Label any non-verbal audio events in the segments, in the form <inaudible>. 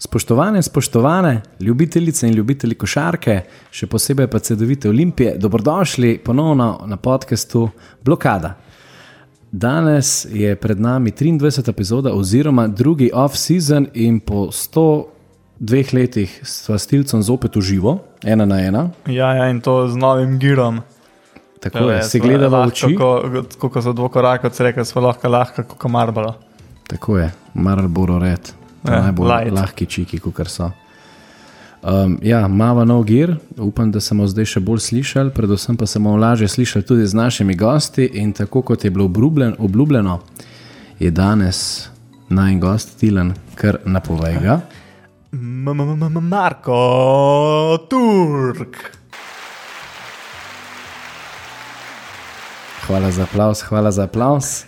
Spoštovane, spoštovane, ljubitelice in ljubitelji košarke, še posebej pa cedovite olimpije, dobrodošli ponovno na podkastu Blokada. Danes je pred nami 23. epizoda, oziroma drugi off-season, in po 102 letih sva s Tilcem zopet v živo, ena na ena. Ja, ja, in to z novim girom. Tako je, si gledala v oči. Kot so dvokorak, kot se reče, smo lahko lahko, kot Marbaro. Tako je, Marbaro red. Ja, najbolj lahki čiki, kot so. Um, ja, Mava nov gir, upam, da smo zdaj še bolj slišali, predvsem pa smo lažje slišali tudi z našimi gosti. In tako kot je bilo obljubljen, obljubljeno, je danes naj gost Tilan, kar napovej ga. Marko Turk. Hvala za aplaus, hvala za aplaus.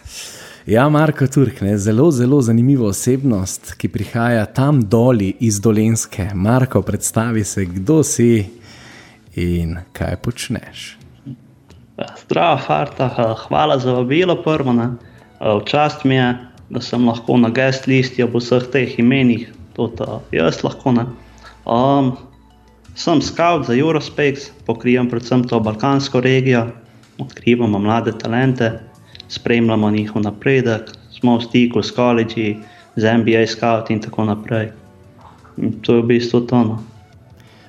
Ja, Marko Turk, ne, zelo, zelo zanimiva osebnost, ki prihaja tam doli iz Dolenske. Marko, predstavi se, kdo si in kaj počneš. Zdravo, Harta, hvala za vabilo, prvo. Ne. Včast mi je, da sem lahko na gest listi ob vseh teh imenih, tudi jaz lahko. Um, sem scout za Eurospace, pokrivam predvsem to balkansko regijo, odkrivamo mlade talente spremljamo njihov napredek, smo v stiku s koledži, z MBA scout in tako naprej. In to je v bistvu tono.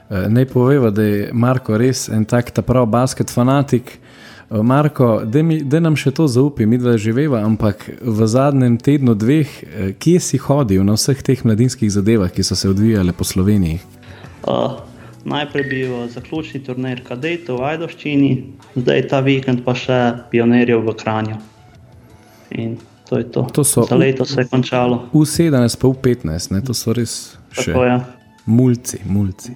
E, naj poveva, da je Marko res en tak ta prav basket fanatik. E, Marko, da nam še to zaupi, mi dva živeva, ampak v zadnjem tednu, dveh, e, kje si hodil na vseh teh mladinskih zadevah, ki so se odvijale po Sloveniji? Uh, najprej bil zaključni turnir kadetov v Ajdoščini, zdaj ta vikend pa še pionirjev v Kranju. In to je to. to so, Za leto se je končalo. V 17, pa v 15, ne? to so res še Tako, ja. mulci. mulci.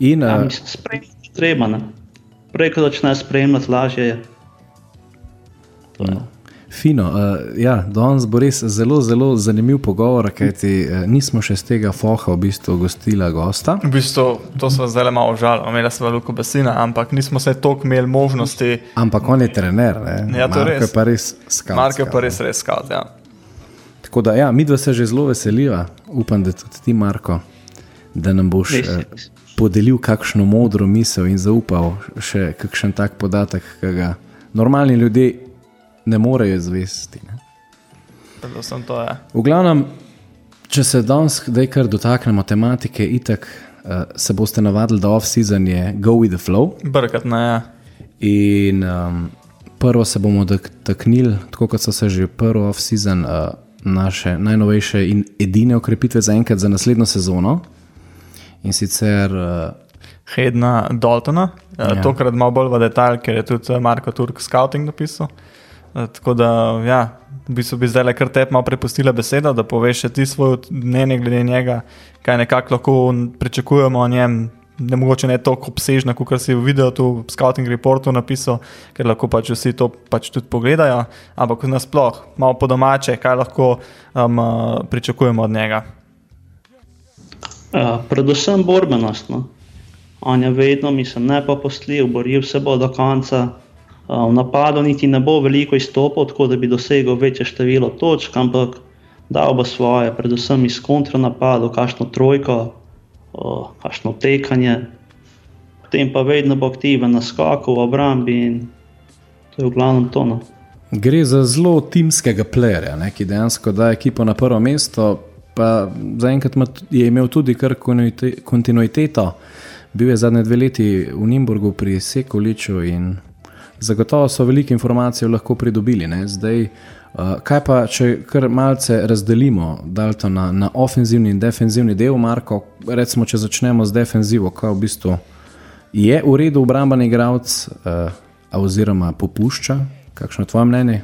In, ja, mislim, spremljati treba. Ne? Prej, ko začneš spremljati, lažje je. To je. No. Fino. Uh, ja, danes bo res zelo, zelo zanimiv pogovor, kajti uh, nismo še z tega foha v bistvu gostili gosta. V bistvu, to smo zelo malo žal, imeli smo veliko besina, ampak nismo se toliko imeli možnosti. Ampak on je trener, ne? Ja, to Marko je pa res skalp. Marko je pa res res skalp, ja. Tako da, ja, mi dva se že zelo veseliva, upam, da tudi ti, Marko, da nam boš uh, podelil kakšno modro misel in zaupal še kakšen tak podatek, ki ga normalni ljudje ne morejo izvesti. Predvsem to je. V glavnem, če se danes kar dotaknemo tematike, itak uh, se boste navadili, da off-season je go with the flow. Brkat ne je. In um, prvo se bomo dotaknili, tako kot so se že prvo off-season, uh, naše najnovejše in edine okrepitve za enkrat za naslednjo sezono. In sicer. Uh, Hedna Daltona, ja. tokrat malo bolj v detalj, ker je tudi Marko Turk scouting napisal. Eh, tako da, ja, v bi zdaj le kar te malo prepustila beseda, da poveš ti svoje mnenje glede njega, kaj nekako lahko pričakujemo o njem. Ne mogoče ne tako obsežno, kot si videl tu v Scouting Reportu napisal, ker lahko pač vsi to pač tudi pogledajo, ampak nasploh, malo po domače, kaj lahko um, pričakujemo od njega. Uh, predvsem borbenost. No. On je vedno, mislim, ne pa postljiv, boril se bo do konca. V napadu niti ne bo veliko izstopil, tako da bi dosegel večje število točk, ampak dal bo svoje, predvsem iz kontranapadov, kakšno trojko, kakšno tekanje. Potem pa vedno bo aktiven na skaku v obrambi in to je v glavnem tono. Gre za zelo timskega playerja, ne, ki dejansko da ekipo na prvo mesto. Zaenkrat je imel tudi kar kontinuiteto, bil je zadnje dve leti v Nimburgu pri Sekoliču in Zagotovo so veliko informacij lahko pridobili. Zdaj, uh, kaj pa, če kar malce razdelimo na, na ofenzivni in defenzivni del, Marko, recimo, če začnemo z defenzivo, kaj v bistvu je v redu obrambni igralec, uh, oziroma popušča, kakšno je tvoje mnenje?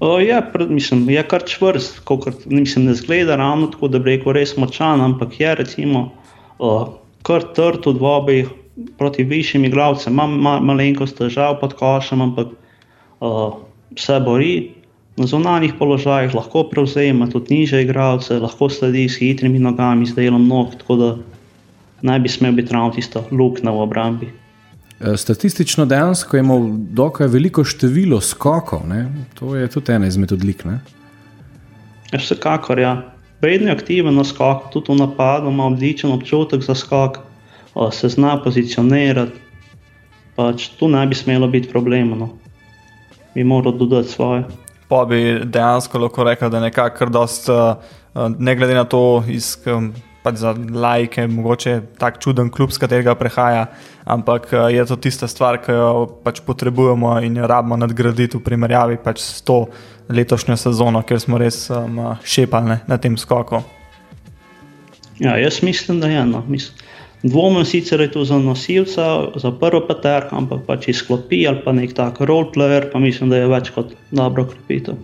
O, ja, pred, mislim, je kar čvrst, kot mislim, ne zgleda ravno tako, da bi rekel, res močan, ampak je recimo o, kar trd v obeh proti višjim igravcem, ima ma, malenkost težav pod košem, ampak uh, se bori. Na zunanjih položajih lahko prevzema tudi niže igralce, lahko sledi s hitrimi nogami, z delom nog, tako da naj bi smel biti ravno tisto luknjo v obrambi. E, statistično dejansko je imel dokaj veliko število skokov, ne? to je tudi ena izmed odlik. Ja, vsekakor, ja. vedno je aktiven na skok, tudi v napadu, ima odličen občutek za skok, se zna pozicionirati. Pač tu ne bi smelo biti problema. No. Bi moral dodati svoje. Pa bi dejansko lahko rekel, da je nekako dost, ne glede na to, iz, pač za lajke, mogoče tak čuden klub, z katerega prehaja, ampak je to tista stvar, ki jo pač potrebujemo in jo rabimo nadgraditi v primerjavi pač s to letošnjo sezono, ker smo res um, šepali na tem skoku. Ja, jaz mislim, da je eno. Dvomim sicer je to za nosilca, za prvo peterko, ampak če izklopi ali pa nek tak roleplayer, pa mislim, da je več kot dobro krepitev.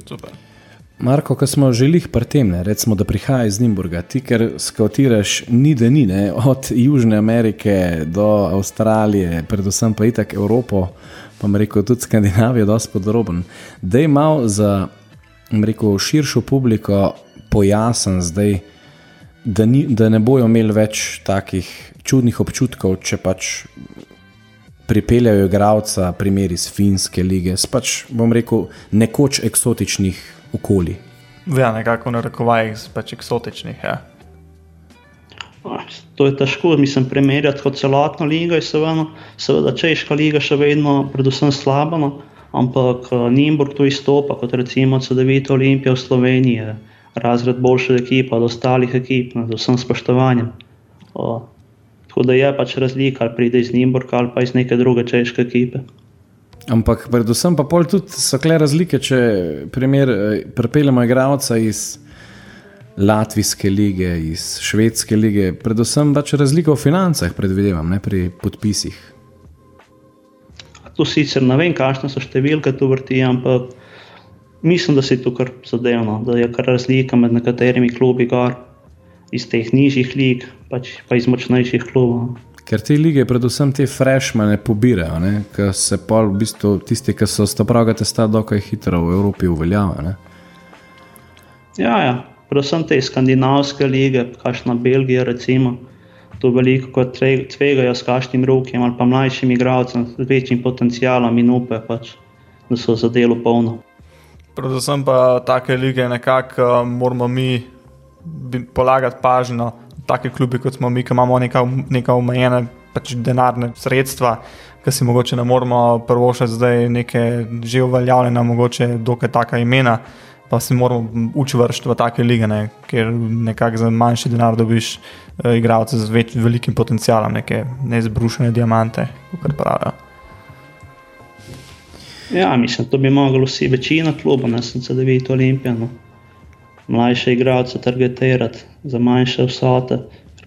Marko, ko smo že jih pri tem, recimo, da prihaja iz Nimburga, ti, ker skautiraš ni da ni, ne? od Južne Amerike do Avstralije, predvsem pa itak Evropo, pa me rekel tudi Skandinavijo, dosti podroben. Da je malo za rekel, širšo publiko pojasnjen zdaj, da, ni, da ne bojo imeli več takih čudnih občutkov, če pač pripeljajo igralca, primer iz finske lige, s pač, bom rekel, nekoč eksotičnih okolij. Ja, nekako na rekovajih, pač eksotičnih. Ja. To je težko, mislim, primerjati kot celotno ligo. Seveda, seveda češka liga še vedno, predvsem slaba, no? ampak Nimburg tu izstopa, kot recimo CD-vit Olimpija v Sloveniji, razred boljše ekipe od ostalih ekip, no, z vsem spoštovanjem. O, tako da je pač razlika, ali pride iz Nimburga ali pa iz neke druge češke ekipe. Ampak predvsem pa pol tudi so kle razlike, če primer pripeljemo igralca iz. Latvijske lige, iz Švedske lige, predvsem pač razlika v financah, predvidevam, ne pri podpisih. Tu sicer ne vem, kakšne so številke tu vrti, ampak mislim, da se je tu kar zadevno, da je kar razlika med nekaterimi klubi, gor, iz teh nižjih lig, pač pa iz močnejših klubov. Ker te lige, predvsem te freshmane, pobirajo, ker se pa v bistvu tisti, ki so sta dokaj hitro v Evropi uveljavljeni. Ja, ja predvsem te skandinavske lige, kakšna Belgija, recimo, to veliko kot tvegajo s kašnim rokem ali pa mlajšim igralcem z večjim potencialom in upe, pač, da so za delo polno. Predvsem pa take lige nekako moramo mi polagati pažnjo, take klubi kot smo mi, ki imamo neka, neka omejena pač denarne sredstva, ki si mogoče ne moramo prvo še zdaj neke že uveljavljene, mogoče dokaj taka imena pa si moramo učvršiti v take lige, ne, ker nekako za manjši denar dobiš uh, igralce z več, velikim potencialom, neke neizbrušene diamante, kot pravijo. Ja, mislim, to bi mogli vsi, večina klubov, ne sem videl olimpijano. Mlajše igralce targetirati za manjše vsote,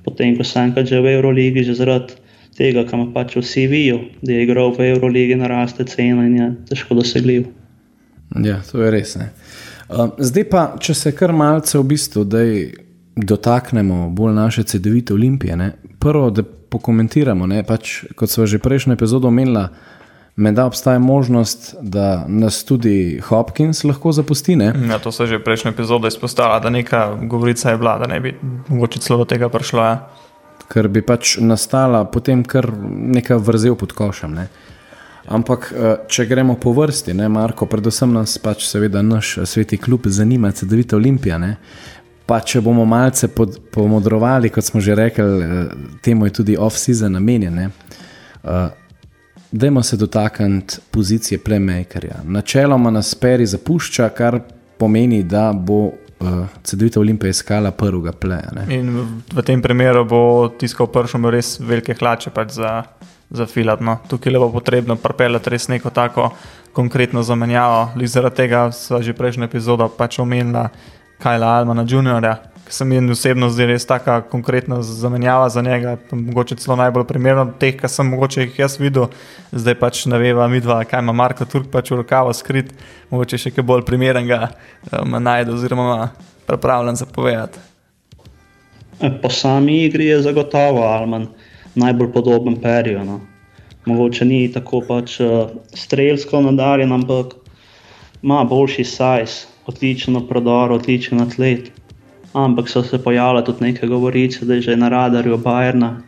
potem ko sem enkrat že v Euroligi, že zaradi tega, kam pač vsi vijo, da je igral v Euroligi, naraste cena in je težko dosegljiv. Ja, to je res. Ne. Zdaj pa, če se kar malce v bistvu dotaknemo bolj naše CD-vite olimpije. Ne? Prvo, da pokomentiramo, ne? pač, kot smo že prejšnjo epizodo omenili, da obstaja možnost, da nas tudi Hopkins lahko zapusti. Ja, to se že prejšnjo epizodo izpostavilo, da neka govorica je bila, da ne bi mogoče celo do tega prišlo. Ja. Ker bi pač nastala potem kar neka vrzel pod košem. Ne? Ampak, eh, če gremo po vrsti, ne, Marko, predvsem nas pač, seveda, naš eh, sveti klub zanima, to Olimpija. Ne. Pa če bomo malce pod, pomodrovali, kot smo že rekli, eh, temu je tudi off-season namenjen. Dajmo se dotakniti pozicije playmakerja. Načeloma nas peri zapušča, kar pomeni, da bo uh, CD-vita Olimpija iskala prvega pleja. In v, v tem primeru bo tiskal pršom res velike hlače pač za za filat. No. Tukaj je pa potrebno pripeljati res neko tako konkretno zamenjavo. Zaradi tega smo že prejšnjo epizodo pač omenili Kajla Almana Juniorja, ki se mi osebno zdi res tako konkretna zamenjava za njega, mogoče celo najbolj primerno od teh, kar sem mogoče jih jaz videl, zdaj pač ne veva, mi dva, kaj ima Marko Turk pač v rokavu skrit, mogoče še kaj bolj primernega um, najde oziroma pripravljen zapovedati. Po sami igri je zagotovo Alman najbolj podoben periju. No. Mogoče ni tako pač uh, strelsko nadarjen, ampak ima boljši size, odličen prodor, odličen atlet. Ampak so se pojavile tudi neke govorice, da je že na radarju Bajerna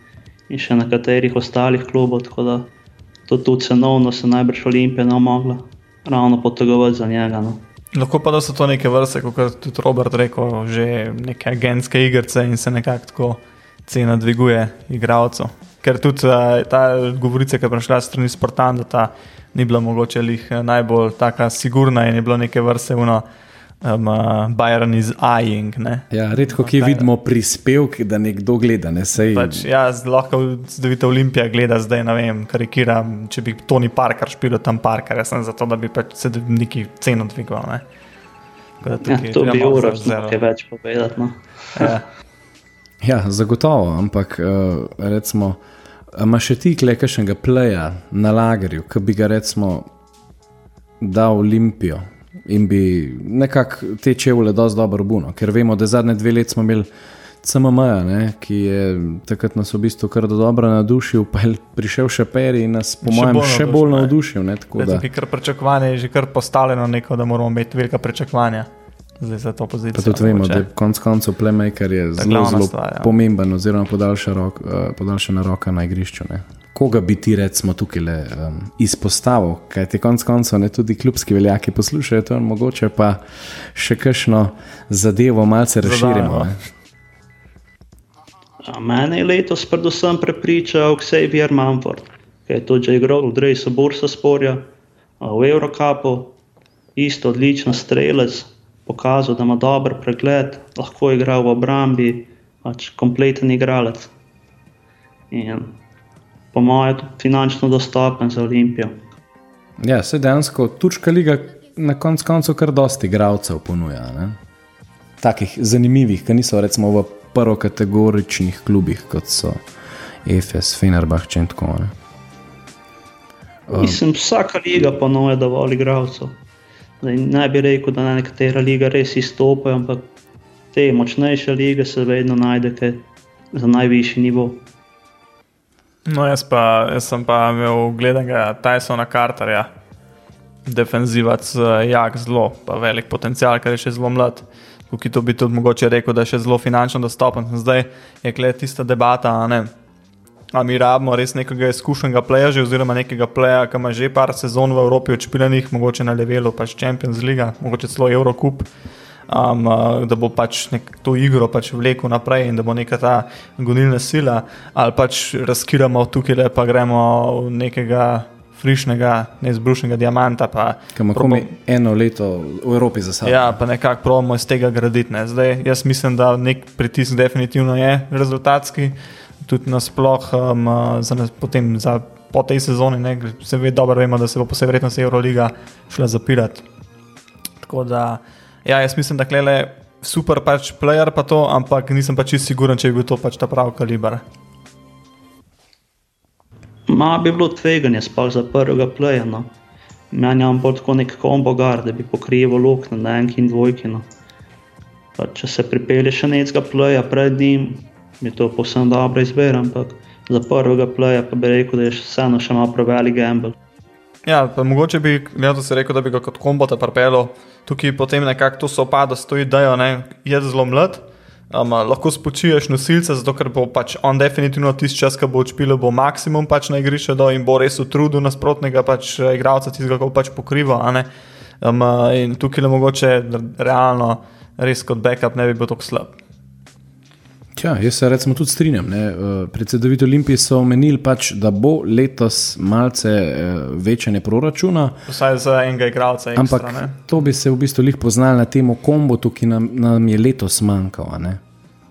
in še nekaterih ostalih klubov, tako da tudi cenovno se najbrž Olimpija ne mogla ravno potegovati za njega. No. Lahko pa da so to neke vrste, kot je tudi Robert rekel, že neke agentske igrice in se nekako tako cena dviguje igralcev. Ker tudi uh, ta govorica, ki je prišla strani Sportanda, ta ni bila mogoče lih najbolj taka sigurna in je bilo neke vrste uno. Um, uh, Bayern is eyeing. Ja, redko ki vidimo prispevek, da nekdo gleda. Ne, sej... pač, ja, lahko zdaj Olimpija gleda, zdaj ne vem, karikiram. Če bi Tony Parker špil tam Parker, jaz sem za to, da bi pač se neki ceno dvigoval. Ja, to bi uro nekaj več povedati. No. Ja. ja, zagotovo, ampak uh, recimo, imaš še ti klekajšnega pleja na lagerju, ki bi ga recimo dal Olimpijo in bi nekako te čevlje dosti dobro buno, ker vemo, da zadnje dve leti smo imeli CMM, ne, ki je takrat nas v bistvu kar dobro navdušil, pa je prišel še Peri in nas, po mojem, še bolj navdušil. Ne, tako da je kar pričakovanje, že kar postavljeno, neko, da moramo imeti velika pričakovanja. Zdaj za to pozicijo. Pa tudi vemo, da je konec koncev playmaker je zelo, zelo stvar, ja. pomemben, oziroma podaljšana rok, uh, roka na igrišču. Ne koga bi ti recimo tukaj le, um, izpostavil, kaj ti konec koncev ne tudi klubski veljaki poslušajo, to je mogoče pa še kakšno zadevo malce razširimo. Mene je letos predvsem prepričal Xavier Manford, ki je tudi igral v Drejsu Borsa Sporja, v Eurocapu, isto odličen strelec, pokazal, da ima dober pregled, lahko igra v obrambi, pač kompleten igralec. In po mojem, finančno dostopen za Olimpijo. Ja, se dejansko Turška liga na koncu koncev kar dosti igralcev ponuja. Ne? Takih zanimivih, ki niso recimo v prvokategoričnih klubih, kot so EFS, Fenerbah in tako naprej. Um. Mislim, vsaka liga ponuja dovolj igralcev. Ne bi rekel, da nekatera liga res izstopajo, ampak te močnejše lige se vedno najdete za najvišji nivo. No, jaz, pa, jaz sem pa imel gledanega Tysona Carterja, defenzivac, eh, jak zelo, pa velik potencial, ker je še zelo mlad. Ki to bi tudi mogoče rekel, da je še zelo finančno dostopen. Zdaj je kle tista debata, ne. A mi rabimo res nekega izkušenega pleja, oziroma nekega pleja, ki ima že par sezon v Evropi odšpiljenih, mogoče na levelu, pač Champions League, mogoče celo Eurocup um, da bo pač to igro pač vlekel naprej in da bo neka ta gonilna sila, ali pač razkiramo tukaj le pa gremo v nekega. Frišnega, neizbrušnega diamanta. Kam lahko eno leto v Evropi za sabo. Ja, pa nekako pravimo iz tega graditi. Ne. Zdaj, jaz mislim, da nek pritisk definitivno je rezultatski, tudi nasplošno, um, za, potem za po tej sezoni, ne, se ve, dobro vemo, da se bo posebej verjetno Euroliga šla zapirati. Tako da. Ja, jaz mislim, da je le super pač player, pa to, ampak nisem pač čisto siguren, če bi bil to pač ta pravi kaliber. Ma bi bilo tveganje, sploh za prvega playa. No. Meni je bolj tako nek kombo gar, da bi pokrival luknje na enki in dvojki. No. Pa, če se pripelje še nekega playa pred njim, je to povsem dobro izbira, ampak za prvega playa pa bi rekel, da je vseeno še malo prevelik gamble. Ja, mogoče bi letos rekel, da bi ga kot kombo te prpelo, tukaj potem nekako to sopada s to idejo, da je zelo mlad. Um, lahko spočiješ nosilce, zato ker bo pač on definitivno tisti čas, ki bo odšpil, bo maksimum pač na igrišču in bo res utrudil nasprotnega pač, igralca, ki ga bo pač pokrival. Um, in tukaj le mogoče realno, res kot backup ne bi bil tako slab. Ja, jaz se recimo tudi strinjam. Eh, predsedoviti Olimpiji so omenili, pač, da bo letos malce eh, večanje proračuna. Vsaj za enega igralca. Ampak ekstra, to bi se v bistvu lahko poznali na tem kombotu, ki nam, nam je letos manjkal.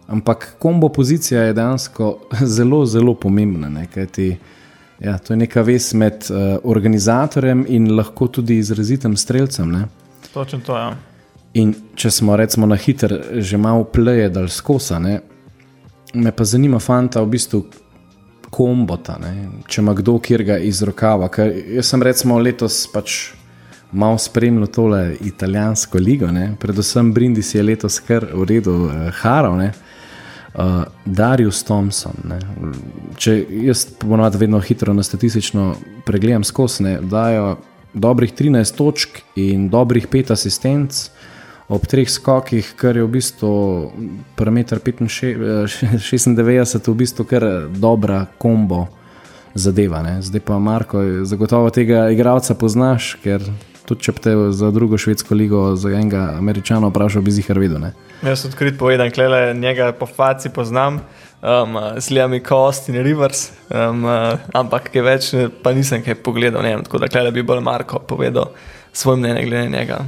Ampak kombo pozicija je dejansko <laughs> zelo, zelo pomembna. Ne? Kajti, ja, to je neka vez med uh, organizatorjem in lahko tudi izrazitem streljcem. Točno to je. Ja. In če smo recimo na hiter, že malo pleje dal skosa, ne, Me pa zanima, fanta, v bistvu kombota, ne? če ima kdo kjer ga iz rokava. Ker jaz sem recimo letos pač malo spremljal tole italijansko ligo, ne? predvsem Brindis je letos kar v redu, uh, Haro, uh, Darius Thompson. Ne? Če jaz ponovadi vedno hitro na statistično pregledam skozi, dajo dobrih 13 točk in dobrih 5 asistentov ob treh skokih, kar je v bistvu parameter 96, <laughs> v bistvu kar dobra kombo zadeva. Ne. Zdaj pa Marko, zagotovo tega igralca poznaš, ker tudi če bi te za drugo švedsko ligo, za enega američana vprašal, bi zihar vedel. Ne? Jaz sem odkrit povedan, klele njega po faci poznam, um, slijami Cost in Rivers, um, uh, ampak kaj več pa nisem kaj pogledal, ne tako da klele bi bolj Marko povedal svoj mnenje glede njega.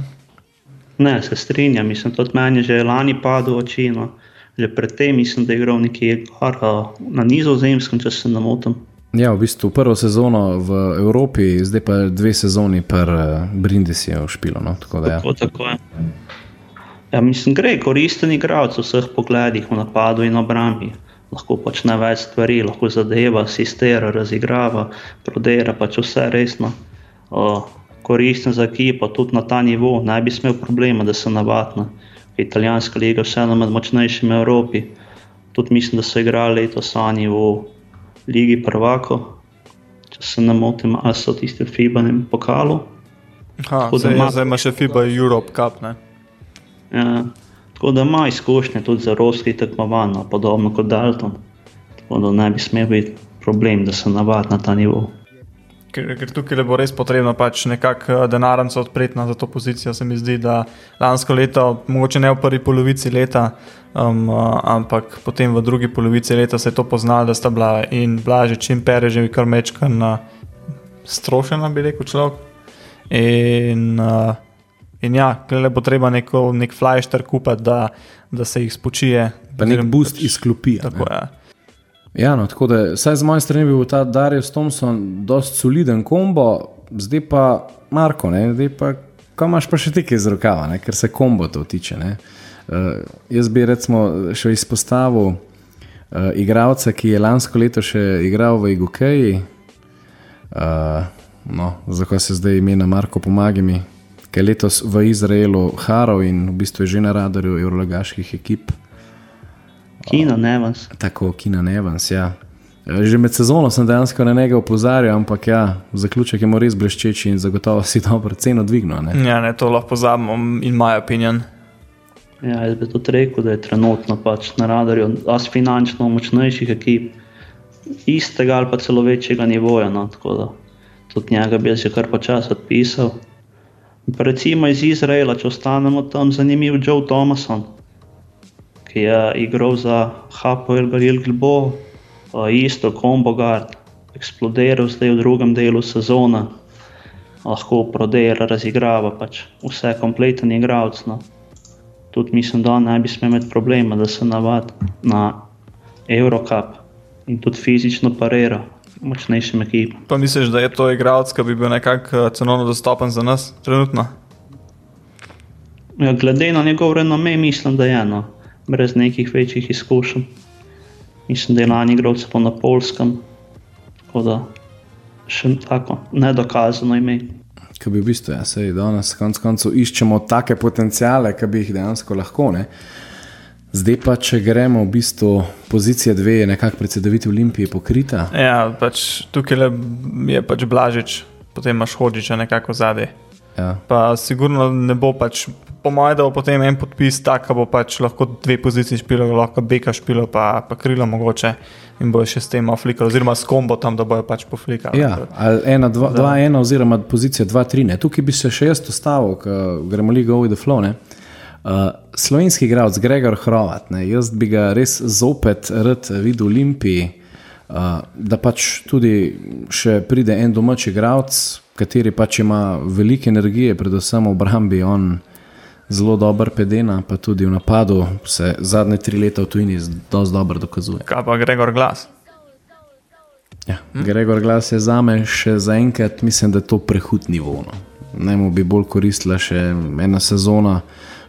Ne, se strinjam, mislim, tudi meni že lani padlo oči. No. Že predtem mislim, da je igral nekje na nizozemskem, če se ne motim. Ja, v bistvu prvo sezono v Evropi, zdaj pa dve sezoni per Brindisi je v špilu. No? Tako, ja. tako, tako je. Ja, mislim, gre koristen igralec v vseh pogledih, v napadu in obrambi. Lahko počne več stvari, lahko zadeva, sistera, razigrava, prodera pač vse resno. O, koristen za ekipo, tudi na ta nivo, ne bi smel problema, da se navadna. Italijanska liga je vseeno med močnejšimi v Evropi. Tudi mislim, da so igrali letos oni v Ligi Prvako, če se ne motim, ali so tiste FIBA ne pokalu. Ha, zdaj, ima, zdaj ima še FIBA Europe Cup. Ne? Ja, tako da ima izkušnje tudi za evropski tekmovanje, no, podobno kot Dalton. Tako da ne bi smel biti problem, da se navadi na ta nivo. Ker, ker tukaj bo res potrebno pač nekako eh, denarnico odpreti na to pozicijo. Se mi zdi, da lansko leto, mogoče ne v prvi polovici leta, um, ampak potem v drugi polovici leta se je to poznalo, da sta bila in blažič in perež, kar mečka na strošena, bi rekel človek. In, uh, In ja, le bo treba neko, nek flashter kupiti, da, da se jih spočije. Pa nek boost pač, izklopi. Tako je. Ja, no, tako da, saj z moje strani bi bil ta Darius Thompson dost soliden kombo, zdaj pa Marko, ne, zdaj pa, kaj imaš pa še teke iz rokava, ne, ker se kombo to tiče. Uh, jaz bi recimo še izpostavil uh, igralca, ki je lansko leto še igral v Igokeji, uh, no, zakaj se zdaj imena Marko, pomagaj mi ki je letos v Izraelu harov in v bistvu je že na radarju evrolagaških ekip. Kina Nevans. Tako, Kina Nevans, ja. Že med sezono sem dejansko na njega opozarjal, ampak ja, zaključek je mu res bleščeč in zagotovo si <laughs> dobro ceno dvignil. Ne? Ja, ne, to lahko pozabimo in moj opinion. Ja, jaz bi tudi rekel, da je trenutno pač na radarju as finančno močnejših ekip, istega ali pa celo večjega nivoja. No, tako da tudi njega bi že kar počasi odpisal. Recimo iz Izraela, če ostanemo tam, zanimiv Joe Thomason, ki je igral za Hapoel Galil Gilbo, isto Combo Guard, eksplodiral zdaj v drugem delu sezone, lahko prodera, razigrava pač vse kompleten igralec. No. Tudi mislim, da ne bi smel imeti problema, da se navadi na Eurocup in tudi fizično parira močnejšim ekipam. Pa misliš, da je to igralec, ki bi bil nekako eh, cenovno dostopen za nas trenutno? Ja, glede na njegov renome, mislim, da je eno, brez nekih večjih izkušenj. Mislim, da je lani igral celo na polskem, tako da še tako nedokazano ime. Kaj bi v bistvu, ja, sej danes, konc koncev, iščemo take potencijale, ki bi jih dejansko lahko. Ne? Zdaj pa, če gremo v bistvu pozicija dve, je nekako predsedoviti Olimpiji pokrita. Ja, pač tukaj je pač Blažič, potem imaš hodiča nekako zadaj. Ja. Pa sigurno ne bo pač, po mojem, da bo potem en podpis tak, da bo pač lahko dve poziciji špilo, lahko beka špilo, pa, pa krilo mogoče in bo še s tem aflikal, oziroma s kombo tam, da bojo pač poflikali. Ja, ali ena, dva, dva, ena, oziroma pozicija dva, tri. Ne. Tukaj bi se še jaz ustavil, gremo li go with the flow. Ne. Uh, slovenski igralec Gregor Hrovat, ne, jaz bi ga res zopet rad videl v Olimpiji, uh, da pač tudi še pride en domač igralec, kateri pač ima veliko energije, predvsem v obrambi, on zelo dober pedena, pa tudi v napadu se zadnje tri leta v tujini zelo dobro dokazuje. Kaj pa Gregor Glas? Ja, hm? Gregor Glas je za me še zaenkrat, mislim, da je to prehud nivo. No. Naj mu bi bolj koristila še ena sezona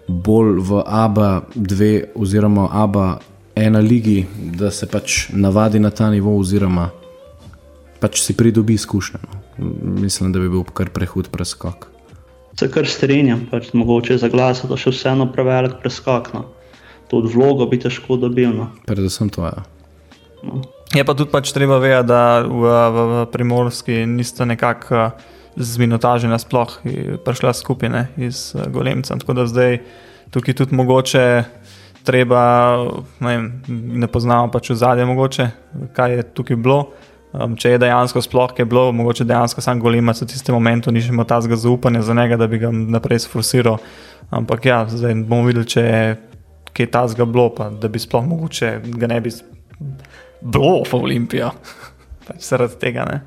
bolj v ABA 2 oziroma ABA 1 ligi, da se pač navadi na ta nivo, oziroma pač si pridobi izkušnje. No. Mislim, da bi bil kar prehud preskok. Se kar strinjam, pač mogoče za glas, da še vseeno prevelik preskok. No. Tudi vlogo bi težko dobil. No. Predvsem to je. Ja. No. Je pa tudi pač treba vedeti, da v, v, v Primorski niste nekako z minutaže nasploh prišla skupine iz uh, Golemca. Tako da zdaj tukaj tudi mogoče treba, ne, vem, ne poznamo pač v zadnje mogoče, kaj je tukaj bilo. Um, če je dejansko sploh kaj bilo, mogoče dejansko sam golima v tistem momentu ni še imel tazga zaupanja za njega, da bi ga naprej sforsiral. Ampak ja, zdaj bomo videli, če je kaj tazga bilo, pa da bi sploh mogoče ga ne bi bilo v Olimpijo. <laughs> pač zaradi tega ne.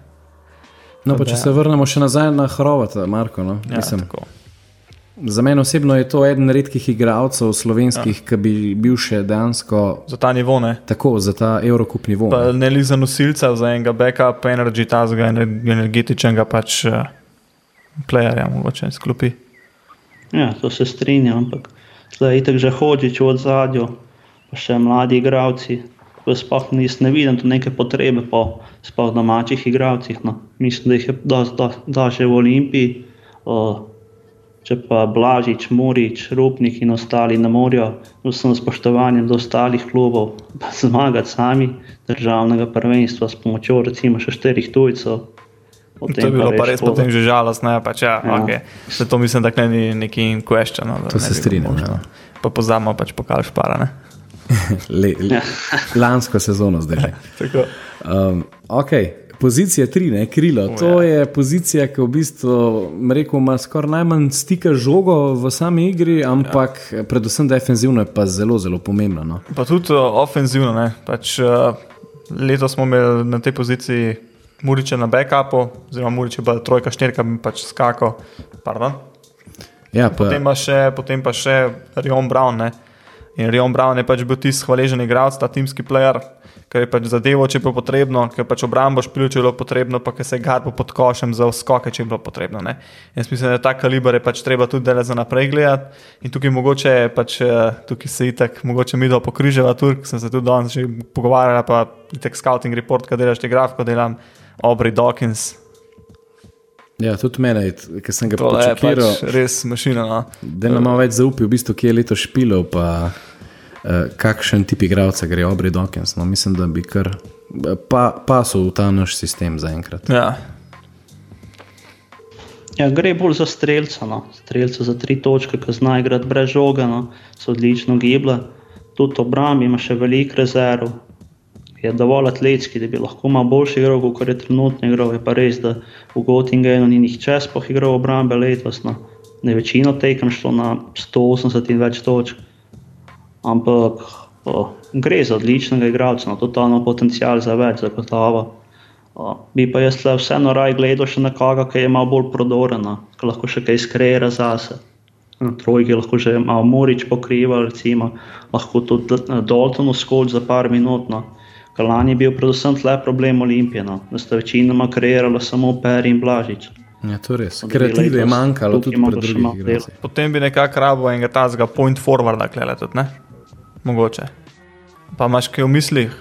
No, pa če se vrnemo še nazaj na Hrvata, Marko. No? Ja, Mislim, tako. Za mene osebno je to eden redkih igralcev slovenskih, ja. ki bi bil še dejansko Za ta nivo ne. tako za ta Evropup nivo. Pa ne. li za nosilca, za enega backup, energy, tazga, ener- energetičnega pač uh, playerja, mogoče izklopi. Ja, to se strinjam, ampak zdaj je tako že hodič v zadju, pa še mladi igravci. Sploh nis, ne vidim tu neke potrebe po sploh domačih igravcih. No. Mislim, da jih je dosti da, da že v Olimpiji. O, če pa Blažič, Murič, Rupnik in ostali ne morejo, z vsem spoštovanjem do ostalih klubov, pa zmagati sami državnega prvenstva s pomočjo recimo še štirih tujcev. To je bilo pa res to- potem že žalostno, ja, pač, ja, Ja. Okay. Se to mislim, da ni neki question. No, da To ne se strinjam, ja. Pa pozamo pač pokal špara. Ne? <laughs> Le, le, <laughs> lansko sezono zdaj. Um, okay. Pozicija tri, ne, krilo. O, To ja. je pozicija, ki v bistvu rekel, ima skoraj najmanj stika žogo v sami igri, ampak ja. predvsem defensivno je pa zelo, zelo pomembno. No. Pa tudi uh, ofenzivno. ne. Pač, uh, letos smo imeli na tej poziciji Muriča na backupu, oziroma Murič je bil trojka, štirka, pač skakal. Pardon. Ja, pa, Potem pa še, potem pa še Rion Brown. Ne? In Rion Brown je pač bil tisti hvaležen igralec, ta timski player, ki je pač zadevo, če bilo potrebno, ki je pač obrambo špil, če je bilo potrebno, pa ki se garbo pod košem za skoke, če je bilo potrebno. Ne? Jaz mislim, da ta kaliber je pač treba tudi delati za naprej gledati. In tukaj mogoče pač, eh, tukaj se itak, mogoče mi do pokriževa Turk, sem se tudi danes že pogovarjala, pa itak scouting report, kaj delaš, te graf, ko delam, Aubrey Dawkins. ja, tudi mene, ki sem ga počakiral, pač res mašina. No? da nam malo več zaupil, v bistvu, kje je leto špilov, pa kakšen tip igralca gre Obri Dawkins. No, mislim, da bi kar pa, pasal v ta naš sistem zaenkrat. Ja. Ja, gre bolj za streljca. No. Streljca za tri točke, ki zna igrati brez žoga, no. so odlično gible. Tudi obrambi ima še veliko rezerv. Je dovolj atletski, da bi lahko malo boljši igral, kot je trenutno igral. Je pa res, da v Gotingenu ni nihče sploh igral obrambe letos. No. Ne večino tekem šlo na 180 in več točk. Ampak o, gre za odličnega igralca, no. totalno potencial za več, zagotovo. O, bi pa jaz vseeno raj gledal še nekoga, ki je malo bolj prodoren, no, ki lahko še kaj skreira zase. Na trojki lahko že malo Morič pokriva, recimo, lahko tudi eh, Dalton skoč za par minut. No. Ker Lani je bil predvsem tle problem Olimpije, no, da sta večinoma kreirala samo Peri in Blažič. Ja, to je res. Od Kreative je manjkalo tudi imamo pri še drugih malo igralcih. Potem bi nekako rabo enega tazga point forwarda klele tudi, ne? Mogoče. Pa imaš kaj v mislih?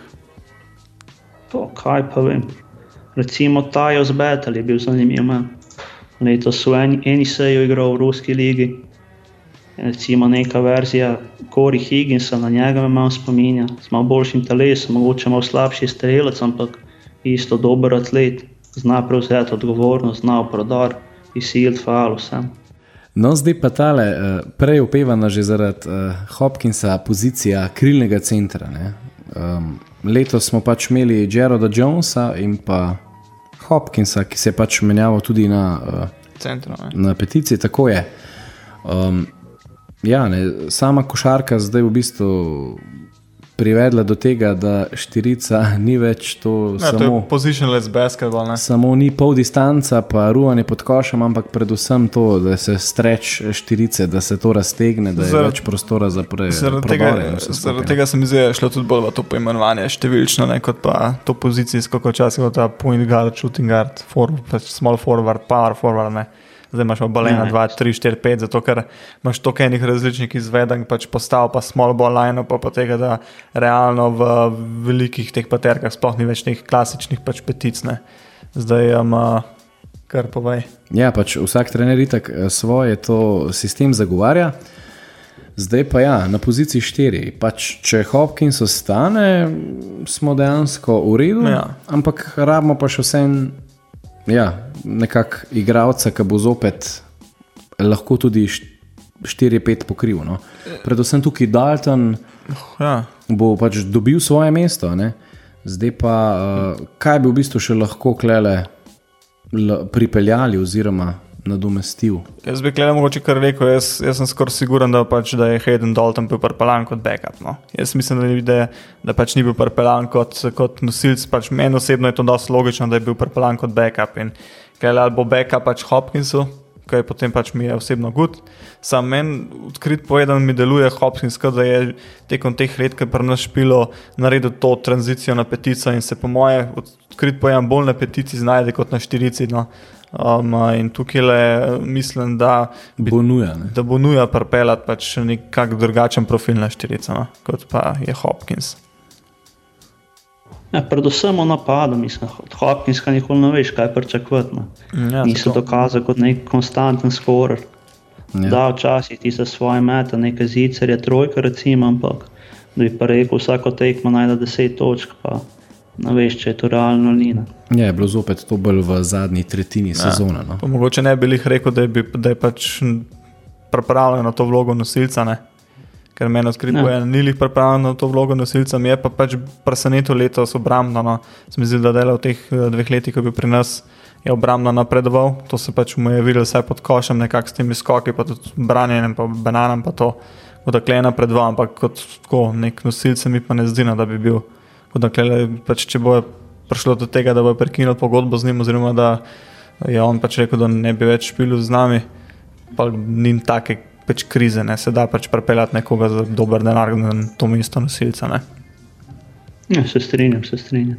To, kaj pa vem. Recimo Tajo z Betel je bil zanimiv. Letos v eni, eni seji igral v Ruski ligi. Recimo neka verzija Kori Higginsa, na njega me malo spominja, z malo boljšim telesom, mogoče malo slabši strelec, ampak isto dober atlet, zna prevzeti odgovornost, zna prodor, izsiliti faul vsem. No, zdaj pa tale, eh, prej upevana že zaradi uh, Hopkinsa pozicija krilnega centra. ne. Um, letos smo pač imeli Jeroda Jonesa in pa Hopkinsa, ki se je pač menjaval tudi na, uh, Centru, ne? na peticiji, tako je. Um, ja, ne, sama košarka zdaj v bistvu privedla do tega, da štirica ni več to Ja, to samo. je positionless basketball, ne? Samo ni pol distanca, pa ruvanje pod košem, ampak predvsem to, da se streč štirice, da se to raztegne, da je Zaradi- več prostora za pre, Zaradi tega, ne. tega se mi zdi, da je šlo tudi bolj v to poimenovanje številčno, ne, kot pa to pozicijsko, kot včasih ta point guard, shooting guard, for, small forward, power forward. Ne. Zdaj imaš balena Ja. 2, 3, 4, 5, zato ker imaš toliko enih različnih izvedenk, pač postav pa small ball line, pa, tega, da realno v velikih teh paterkah sploh ni več teh klasičnih pač petic. Ne. Zdaj, um, kar povej. Ja, pač vsak trener itak eh, svoje to sistem zagovarja. Zdaj pa ja, na poziciji štiri. Pač, če Hopkins ostane, smo dejansko v redu, Ja. ampak rabimo pa še vsem ja, nekakšnega igralca, ki bo zopet lahko tudi 4-5 pokril. No. Predvsem tukaj Dalton Ja. bo pač dobil svoje mesto. Ne? Zdaj pa, uh, kaj bi v bistvu še lahko klele pripeljali oziroma nadomestil? Jaz bi gledal, mogoče kar rekel, jaz, jaz sem skoraj siguren, da, pač, da je Hayden Dalton bil pripeljan kot backup. No. Jaz mislim, da, da, da pač ni bil pripeljan kot, kot nosilc. Pač meni osebno je to dosti logično, da je bil pripeljan kot backup. In kaj ali bo backup pač Hopkinsu, ki je potem pač mi je osebno gud. Sam meni, odkrit povedan, mi deluje Hopkins, da je tekom teh let, ki je pri nas špilo, naredil to tranzicijo na petico in se po moje, odkrit povedan, bolj na petici znajde kot na štirici. No. Um, in tukaj le mislim, da bo nuja. Da bo nuja pripeljati pač nekak drugačen profil na štirico, no, kot pa je Hopkins. Ja, predvsem o napadu, mislim, od Hopkinsa nikoli ne veš, kaj pričakovati. Ja, Ni se dokazal kot nek konstanten scorer. Ja. Da, včasih ti za svoje mete, nekaj zicerje, trojka, recimo, ampak da bi pa rekel, vsako tekmo najde 10 točk, pa ne veš, če je to realno ali ne. Ja, je bilo zopet to bolj v zadnji tretjini ja. sezone. No. Mogoče ne bi jih rekel, da je, da je pač pripravljen na to vlogo nosilca. Ne? ker meni odkrito je, ni jih pripravljen na to vlogo nosilca, mi je pa pač presenetilo letos obrambno. No. Se mi zdi, da dela v teh eh, dveh letih, ko je bil pri nas, je obrambno napredoval. To se pač mu je videl vse pod košem, nekako s temi skoki, pa tudi branjenjem, pa bananom, pa to, da je napredoval, ampak kot tako, nek nosilce mi pa ne zdi, no, da bi bil. Kle, pač, če bo prišlo do tega, da bo prekinil pogodbo z njim, oziroma da je on pač rekel, da ne bi več špil z nami, pa ni take pač krize, ne se da pač prepeljati nekoga za dober denar na to mesto nosilca. Ja, se strinjam, se strinjam.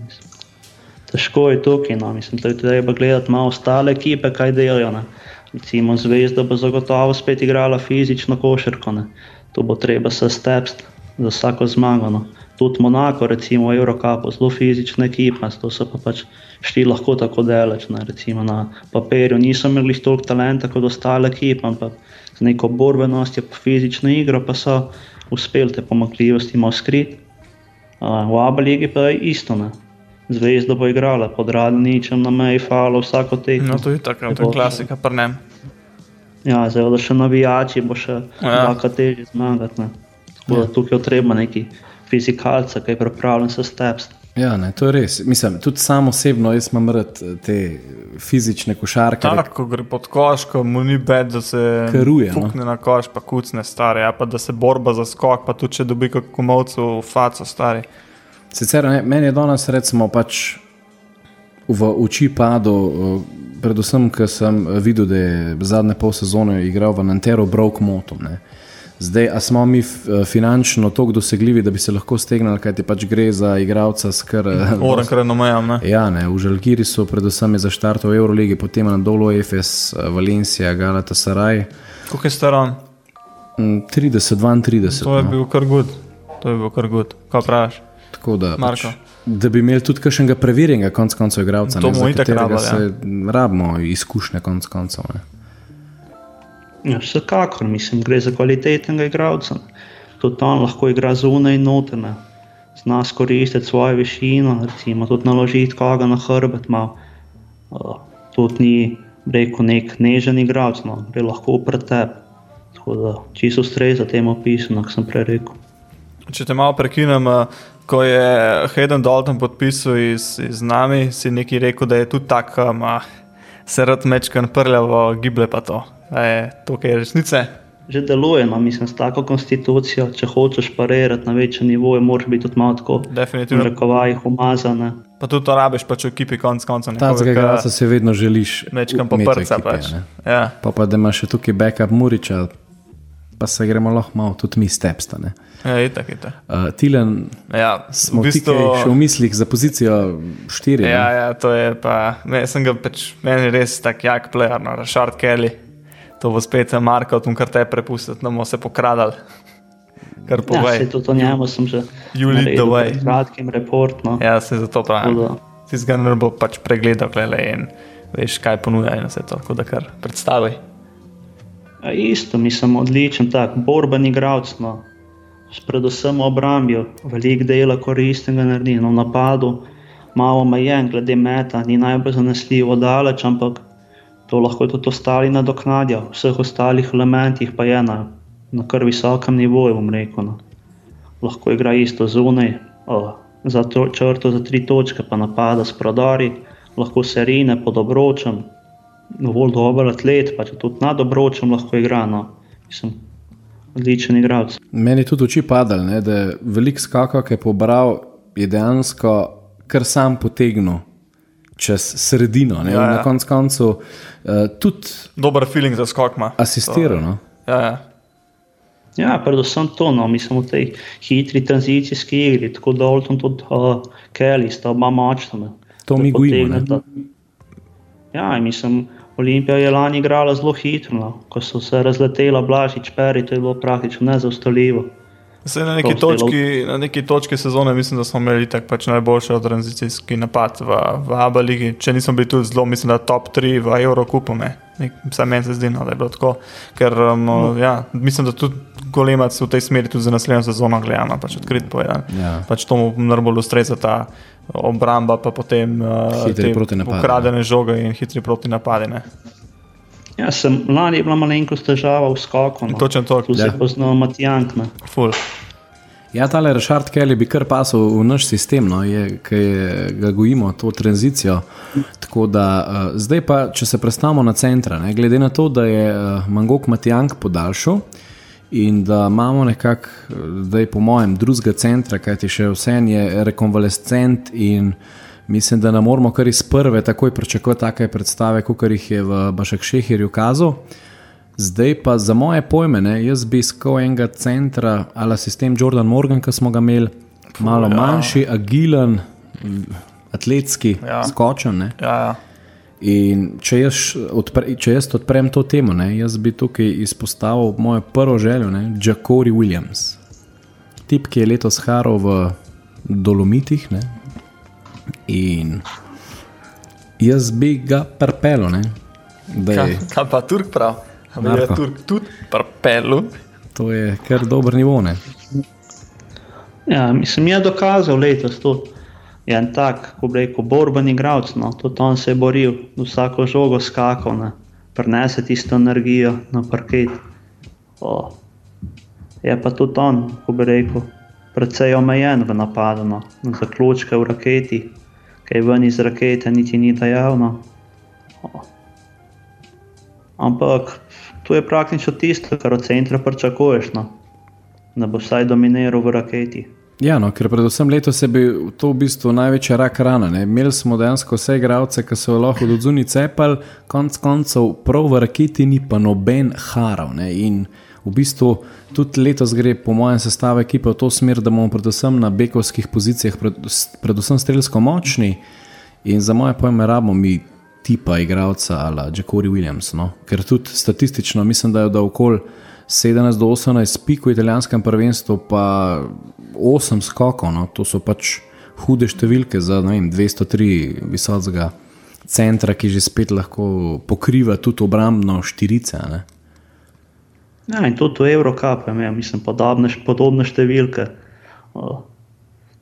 Težko je no. mislim, da je treba gledati malo ostale ekipe, kaj delajo. Ne. Recimo Zvezda bo zagotovo spet igrala fizično košarko, ne. to bo treba se stepsti za vsako zmago. No. Tudi Monako, recimo Eurocapo, zelo fizična ekipa, to so pa pač šli lahko tako daleč. Ne. Recimo na papirju niso imeli toliko talenta kot ostale ekipe, ampak z neko borbenostjo, pa fizično igro, pa so uspeli te pomakljivosti malo skriti. V Abu-Leiji pa je isto. Ne. Zvezda bo igrala pod radničem na meji, falo vsako tekmo. No, to je tako, to je klasika, prnem. Ja, zdaj da še navijači bo še ja. lahko težje zmagati. Ja. Tukaj je treba neki fizikalca, ki je pripravljen se stepsti. Ja, ne, to je res. Mislim, tudi sam osebno jaz imam rad eh, te fizične košarke. Tako, ko gre pod koš, ko mu ni bed, da se karuje. Fukne no? na koš, pa kucne stare, ja, pa da se borba za skok, pa tudi če dobi kako komovcu v faco stari. Sicer ne, meni je danes recimo pač v oči padlo, eh, predvsem, ker sem videl, da je zadnje pol sezone igral v Nantero Broke Motom. Ne. Zdaj, a smo mi eh, finančno tako dosegljivi, da bi se lahko stegnili, kaj ti pač gre za igralca s kar. Moram kar nomejam. Ja, ne, v Žalgiri so predvsem za štart v Euroligi, potem na dolu EFS, eh, Valencija, Galata Saraj. Koliko je star on? 30, 32. To je no. bil kar gud, to je bil kar gud, kaj praviš? Tako da. Pač, da bi imeli tudi kakšnega preverjenega, konc koncev, igralca. To mu je tako, se rabimo izkušnje, konc koncev. Ne. Ja, vsekakor, mislim, gre za kvalitetnega igralca. Tudi on lahko igra zunaj in notene, zna izkoristiti svojo višino, recimo tudi naložiti koga na hrbet. Uh, tudi ni rekel nek nežen igralec, no, gre lahko pred tebe. Tako da čisto ustreza temu opisu, kot sem prej rekel. Če te malo prekinem, ko je Hayden Dalton podpisal iz, iz nami, si nekaj rekel, da je tudi tako, da se rad mečkan prljavo, giblje pa to je to, kar je resnice. Že deluje, no, mislim, s tako konstitucijo. Če hočeš parirati na večjem nivoju, moraš biti tudi malo tako. Definitivno. Rekovaj, umazane. Pa tudi to rabiš, pa če v ekipi konc konca ne. Takega glasa se vedno želiš. Večkam pa prca pač. Ja. Pa pa da imaš še tukaj backup Muriča, pa se gremo lahko malo tudi mi stepstane. Ja, itak, itak. Uh, Tilen, ja, smo v bistvu še v mislih za pozicijo štiri. Ja, ja, to je pa, ne, sem ga pač, meni res tak jak player, no, Rashard Kelly to bo spet Marko, tu kar te prepustiti, da bomo se pokradali. Kar povej. Ja, tudi o njemu sem že videl. Kratkim report. No. Ja, se zato pravim. Si ga ne bo pač pregledal, glede in veš, kaj ponuja in vse to, tako da kar predstavi. Ja, isto, mislim, odličen tak, borben igralec. No. Predvsem v obrambi, veliko dela koristnega naredi, no, v napadu, malo omejen, glede meta, ni najbolj zanesljivo daleč, ampak to lahko tudi ostali nadoknadijo, v vseh ostalih elementih pa je na, na kar visokem nivoju, bom rekel. No. Lahko igra isto zunaj, za to, črto za tri točke, pa napada s prodori, lahko se rine pod obročem, dovolj dober atlet, pa tudi nad obročem lahko igra. No. Mislim, odličen igralec. Meni tudi oči padal, ne, da velik skakal, ki je pobral, je dejansko kar sam potegnil. Čez sredino, ja, ja. na koncu koncev, uh, tudi. Dober feeling za skok. Asistiral. No? Ja, ja. ja, predvsem to, no, mislim, v tej hitri tranzicijski igri, tako Dalton, tudi uh, Kelly, sta oba močna. To mi gojimo. Ja, mislim, Olimpija je lani igrala zelo hitro, no. ko so se razletela Blažič, Peri, to je bilo praktično nezaustavljivo. Na neki, točki, na neki točki sezone mislim, da smo imeli tako pač najboljši tranzicijski napad v, v Abu Leiji. Če nismo bili tudi zelo, mislim, da top 3 v Evropi, vsaj meni se zdi, no, da je bilo tako. Ker um, no. ja, mislim, da tudi Golemac v tej smeri tudi za naslednjo sezono gledano, pač odkrit povedan. Ja. Pač to mu najbolj ustreza ta obramba, pa potem uh, ukradene žoge in hitri proti napadene. Ja, sem lani bila malenkost težava v skoku. No. Točno to, kar se ja. poznamo, Matijank. Ja, tale Rešard Kelly bi kar pasal v naš sistem, no, je, ki ga gojimo, to tranzicijo. Da, uh, zdaj pa, če se predstavimo na centra, ne, glede na to, da je uh, Mangok Matijank podaljšal in da imamo nekako, zdaj po mojem, drugega centra, kajti še vse je rekonvalescent in mislim, da ne moramo kar iz prve takoj pričakovati take predstave, kot jih je v Bašek Šehirju kazal. Zdaj pa za moje pojme, ne, jaz bi iskal enega centra ali sistem Jordan Morgan, ki smo ga imeli, malo ja. manjši, agilen, atletski, ja. skočen. Ja, ja. In če jaz, odpre, če jaz odprem to temo, ne, jaz bi tukaj izpostavil mojo prvo željo, Jacori Williams. Tip, ki je letos haral v Dolomitih. Ne, in jaz bi ga prpelo. Kaj, kaj pa Turk prav? Ali je Turk tudi prpelo? To je kar dober nivo. Ne? Ja, mislim, je dokazal letos tudi je en tak, ko bi rekel, borben igralec. No. Tudi on se je boril, vsako žogo skakal, ne. prenese tisto energijo na parket. O. Je pa tudi on, ko bi rekel, precej omejen v napadu, no. zaključke v raketi, kaj ven iz rakete, niti ni dejavno. Ampak to je praktično tisto, kar od centra pričakuješ, no. da bo vsaj dominiral v raketi. Ja, no, ker predvsem letos je bil to v bistvu največja rak rana. Ne. Imeli smo dejansko vse igralce, ki so lahko do zunaj cepali, konc koncev, prav v raketi ni pa noben harav. Ne. In v bistvu tudi letos gre, po mojem, sestavu ekipe v to smer, da bomo predvsem na bekovskih pozicijah, predvsem strelsko močni. In za moje pojme, rabimo mi tipa igralca ali Jacori Williams. No. Ker tudi statistično mislim, da je da okoli. 17 do 18 pik v italijanskem prvenstvu, pa 8 skokov. No, to so pač hude številke za vem, 203 visokega centra, ki že spet lahko pokriva tudi obrambno štirice. Ne. Ja, in tudi v Evropi, ja, mislim, podobne, podobne številke. O,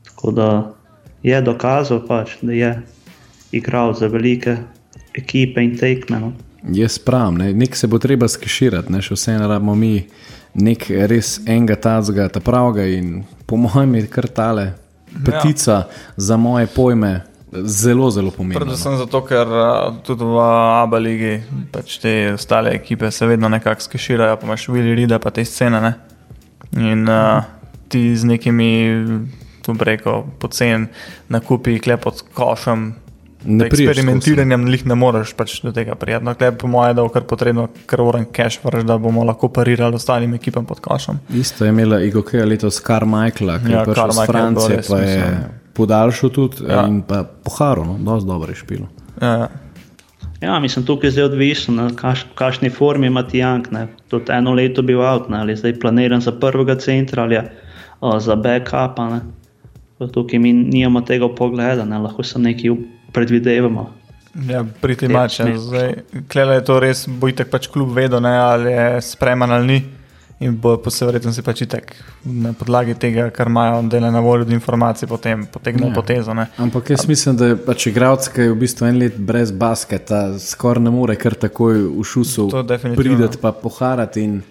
tako da je dokazal, pač, da je igral za velike ekipe in tekme. No. Jaz pravim, ne, nek se bo treba skiširati, ne, še vseeno rabimo mi nek res enega tazga, ta pravega in po mojem je kar tale petica ja. za moje pojme. Zelo, zelo pomembno. Predvsem zato, ker tudi v Abu Leiji pač te ostale ekipe se vedno nekako skiširajo, pa imaš Willy Rida, pa te scene. Ne? In uh, ti z nekimi, tu preko, pocen nakupi klep pod košem, eksperimentiranjem jih ne moreš pač do tega prijeti. No, po mojem, da je kar potrebno, ker uran cash, vrš, da bomo lahko parirali ostalim ekipam pod košem. Isto je imela IGOK letos Kar Michael, ki ja, je prišel iz Francije, pa je podaljšal tudi ja. in pa poharil, no, dosti dobro je špilo. Ja, ja. ja, mislim, tukaj je zdaj odvisno, v kaš, kakšni formi ima Tijank. Tudi eno leto bi bil out, ali zdaj planiran za prvega centra ali o, za backup. Tukaj mi nimamo tega pogleda, ne? lahko se nekaj predvidevamo. Ja, pri tem mačem. Klele je to res, bojte pač kljub vedo, ne, ali je spreman ali ni. In bo po vsej verjetnosti pač tak na podlagi tega, kar imajo dele na voljo od informacij, potem potegne ja. potezo. Ne. Ampak jaz mislim, da je pač igralec, ki je v bistvu en let brez basketa, skoraj ne more kar takoj v šusu prideti pa poharati. In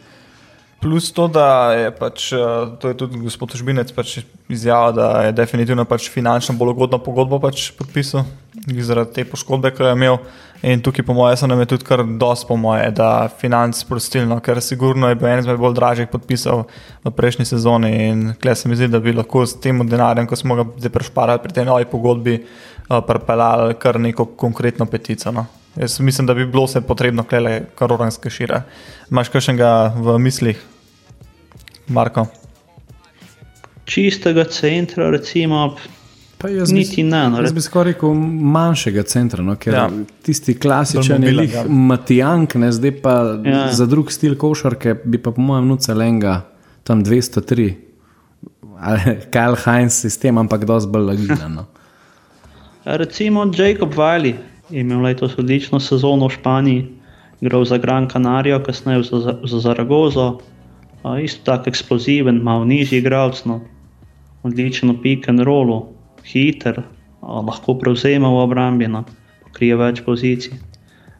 Plus to, da je pač, uh, to je tudi gospod Žbinec pač izjavil, da je definitivno pač finančno bolj ugodno pogodbo pač podpisal zaradi te poškodbe, ki je imel. In tukaj, po mojem, se nam je tudi kar dosti, po mojem, da financ prostilno, ker sigurno je bil en izmed bolj dražjih podpisov v prejšnji sezoni. In klej se mi zdi, da bi lahko s tem denarjem, ko smo ga zdaj prešparali pri tej novi pogodbi, uh, pripeljali kar neko konkretno petico. No. Jaz mislim, da bi bilo vse potrebno, klej, kar oranske šire. Imaš kakšnega v mislih, Marko? Čistega centra, recimo, Pa jaz niti bi, ne. No, jaz bi skoraj rekel manjšega centra, no, ker Ja. tisti klasičen je lih ja. Matijank, ne, zdaj pa Ja. za drug stil košarke bi pa po mojem nuca lenga tam 203. Ali <laughs> Kyle Heinz sistem, ampak dosti bolj agilen. No. Recimo Jacob Wiley je imel letos odlično sezono v Španiji, igral za Gran Canario, kasneje za, za, za Zaragozo. A, isto tako eksploziven, malo nižji igralec, no. odličen v pick and rollu, hiter, lahko prevzema v obrambi, no. pokrije več pozicij.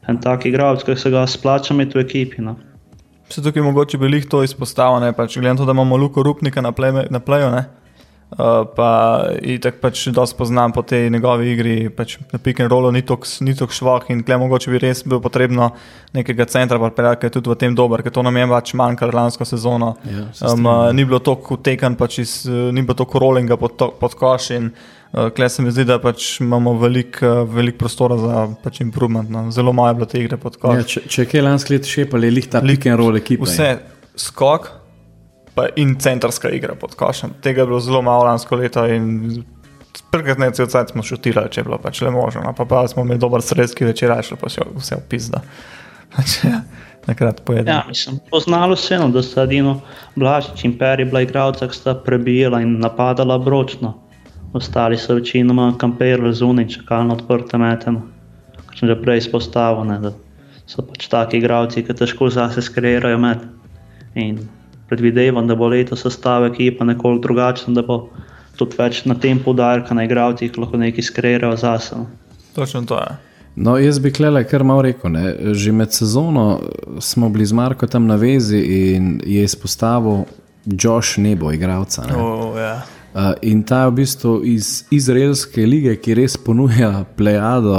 En tak igralec, ki se ga splača imeti v ekipi. No. Se tukaj mogoče bi jih to izpostavljeno, pač, glede na to, da imamo Luko Rupnika na, play, na playu, ne? Uh, pa tako pač dosti poznam po tej njegovi igri, pač na pick and rollu ni tako švah in klej mogoče bi res bilo potrebno nekega centra, ki je tudi v tem dober, ker to nam je pač manjkalo lansko sezono. Ja, um, uh, ni bilo toliko tekan, pač iz, uh, ni bilo toliko rollinga pod, to- pod koš in uh, klej se mi zdi, da pač imamo veliko uh, velik prostora za pač improvement. No. Zelo malo je bilo te igre pod koš. Ja, če, če je kaj lansko leto šepal, je lih ta pick and roll ekipa. ja. Vse skok pa in centrska igra pod košem. Tega je bilo zelo malo lansko leto in prkrat cel cel smo šutirali, če je bilo pač le možno. No, pa, pa smo imeli dober sredski večer, šlo pa še vse v pizda. <laughs> Pač, ja, nakrat pojedem. Ja, mislim, poznalo se je, no, da sta Dino Blažič in Peri bila igralca, ki sta prebijala in napadala bročno. Ostali so večinoma kamperili zunaj, čakali na odprte meteno. Kot sem že prej izpostavil, ne, da so pač taki igralci, ki težko zase skreirajo met. In predvidevam, da bo letos sestava ekipa nekoliko drugačna, da bo tudi več na tem poudarka na igralcih, ki lahko nekaj skreirajo zase. no. Točno to je. No, jaz bi klele kar malo rekel. Ne. Že med sezono smo bili z Marko tam na vezi in je izpostavil Josh Nebo, igralca. ne. Oh, ja. Uh, in ta je v bistvu iz izraelske lige, ki res ponuja plejado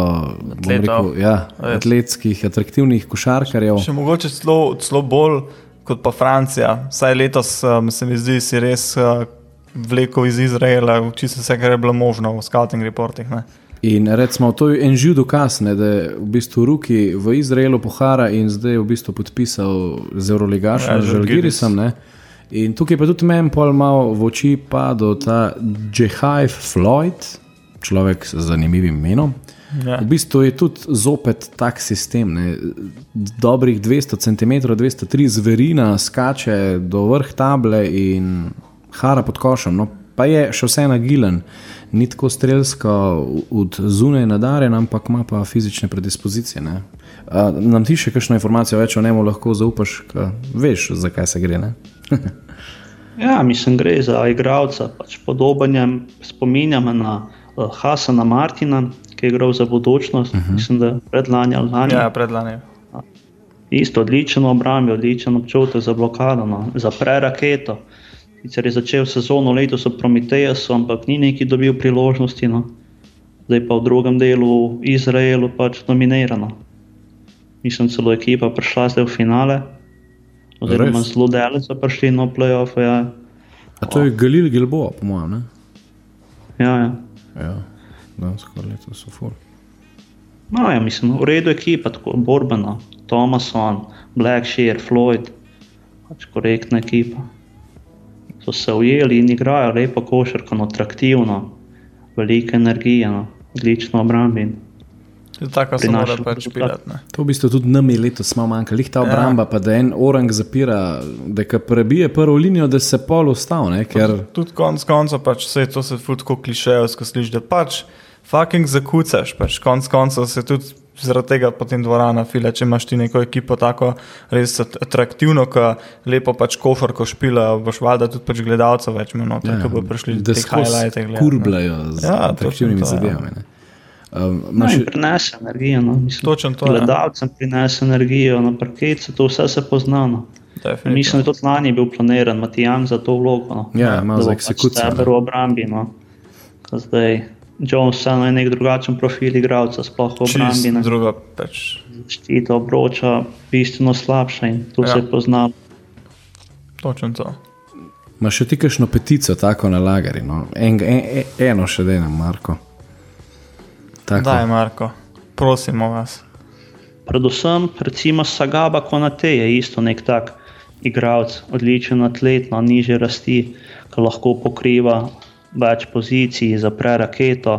rekel, ja, atletskih, atraktivnih košarkarjev. Še mogoče celo bolj kot pa Francija. Saj letos um, se mi zdi, si res uh, vlekel iz Izraela, čisto vse, kar je bilo možno v scouting reportih. Ne? In recimo, to je en živ dokaz, ne, da je v bistvu Ruki v Izraelu pohara in zdaj je v bistvu podpisal z Euroligašem, Ja, Žalgirisom. ne. In tukaj pa tudi meni pol malo v oči padel ta Jehaj Floyd, človek s zanimivim imenom. Ja. V bistvu je tudi zopet tak sistem. Ne. Dobrih 200 cm, 203 zverina skače do vrh table in hara pod košem. No, pa je še vseeno agilen, ni tako strelsko od zunaj nadaren, ampak ima pa fizične predispozicije. ne. A, nam ti še kakšno informacijo več o njemu lahko zaupaš, ka veš, zakaj se gre? Ne? <laughs> Ja, mislim, gre za igralca. Pač podoben je, spominja me na uh, Hasana Martina, ki je igral za budučnost, uh -huh. mislim, da predlani ali lani. Ja, predlani. Isto odličen v obrambi, odličen občutek za blokado, no. zapre raketo. Sicer je začel sezono letos v Prometeju, ampak ni neki dobil priložnosti. No. Zdaj pa v drugem delu v Izraelu pač nominirano. Mislim, celo ekipa prišla zdaj v finale. Oziroma Res? zelo daleč so prišli na playoff. Ja, A to je Galil Gilbo, po mojem. Ne? ja, ja. Ja, leto so ful. No, ja, mislim, v redu ekipa, tako borbena, Thomason, Blackshear, Floyd, pač korektna ekipa. So se ujeli in igrajo lepo košarko, no, atraktivno, veliko energije, no, odlično obrambi. Tako se mora Prinaša pač pilati. ne. To v bistvu tudi nam je letos malo manjka, lih ta obramba, ja. pa da en orang zapira, da ka prebije prvo linijo, da se pol ustavi, ker Tudi konc koncev, pač vse to se futko klišejevsko sliši, da pač fucking zakucaš, pač konc koncev se tudi zaradi tega potem dvorana fila, če imaš ti neko ekipo tako res at- atraktivno, ki lepo pač košarko špila, boš valjda tudi pač gledalcev več minut, ja, ko bo prišli da te skozi highlighte gledati. ne. kurbljajo z Ja, atraktivnimi to, ja. zadevami. ne. Um, No, in prenese energijo. No, mislim, to, ja. Gledalcem prinese energijo na parket, se to vse se pozna. No. Definitivno. Mislim, da je tudi lani bil planiran Matijan za to vlogo. No. Ja, malo za pač eksekucijo, steber v obrambi. No. Ko Zdaj, Jones vseeno je nek drugačen profil igralca, sploh v obrambi. Druga pač. Zaščita obroča bistveno slabša in to Ja. se pozna. Točno to. Imaš še ti kakšno petico, tako na lagari? No? En, en, en, eno še da nam, Marko. Tako. Daj, Marko, prosimo vas. Predvsem, recimo Sagaba Konate je isto nek tak igralec, odličen atlet na nižje rasti, ki lahko pokriva več pozicij, zapre raketo.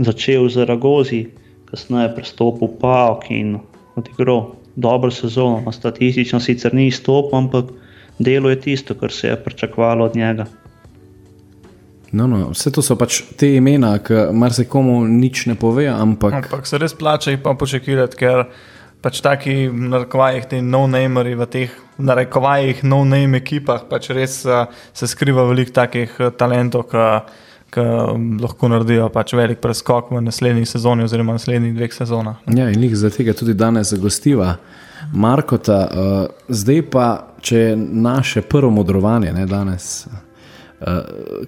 Začel z Ragozi, kasneje prestopil v Pavk in odigral dobro sezono. No, Statistično sicer ni izstopil, ampak delo je tisto, kar se je pričakovalo od njega. No, no, vse to so pač te imena, ki marsikomu nič ne povejo, ampak Ampak se res plača jih pa počakirati, ker pač taki v narekovajih, ti no-nameri v teh v narekovajih no-name ekipah, pač res uh, se skriva veliko takih uh, talentov, ki lahko naredijo pač velik preskok v naslednji sezoni oziroma naslednjih dveh sezonah. Ja, in jih zaradi tega tudi danes gostiva. Markota, uh, zdaj pa, če je naše prvo modrovanje ne, danes,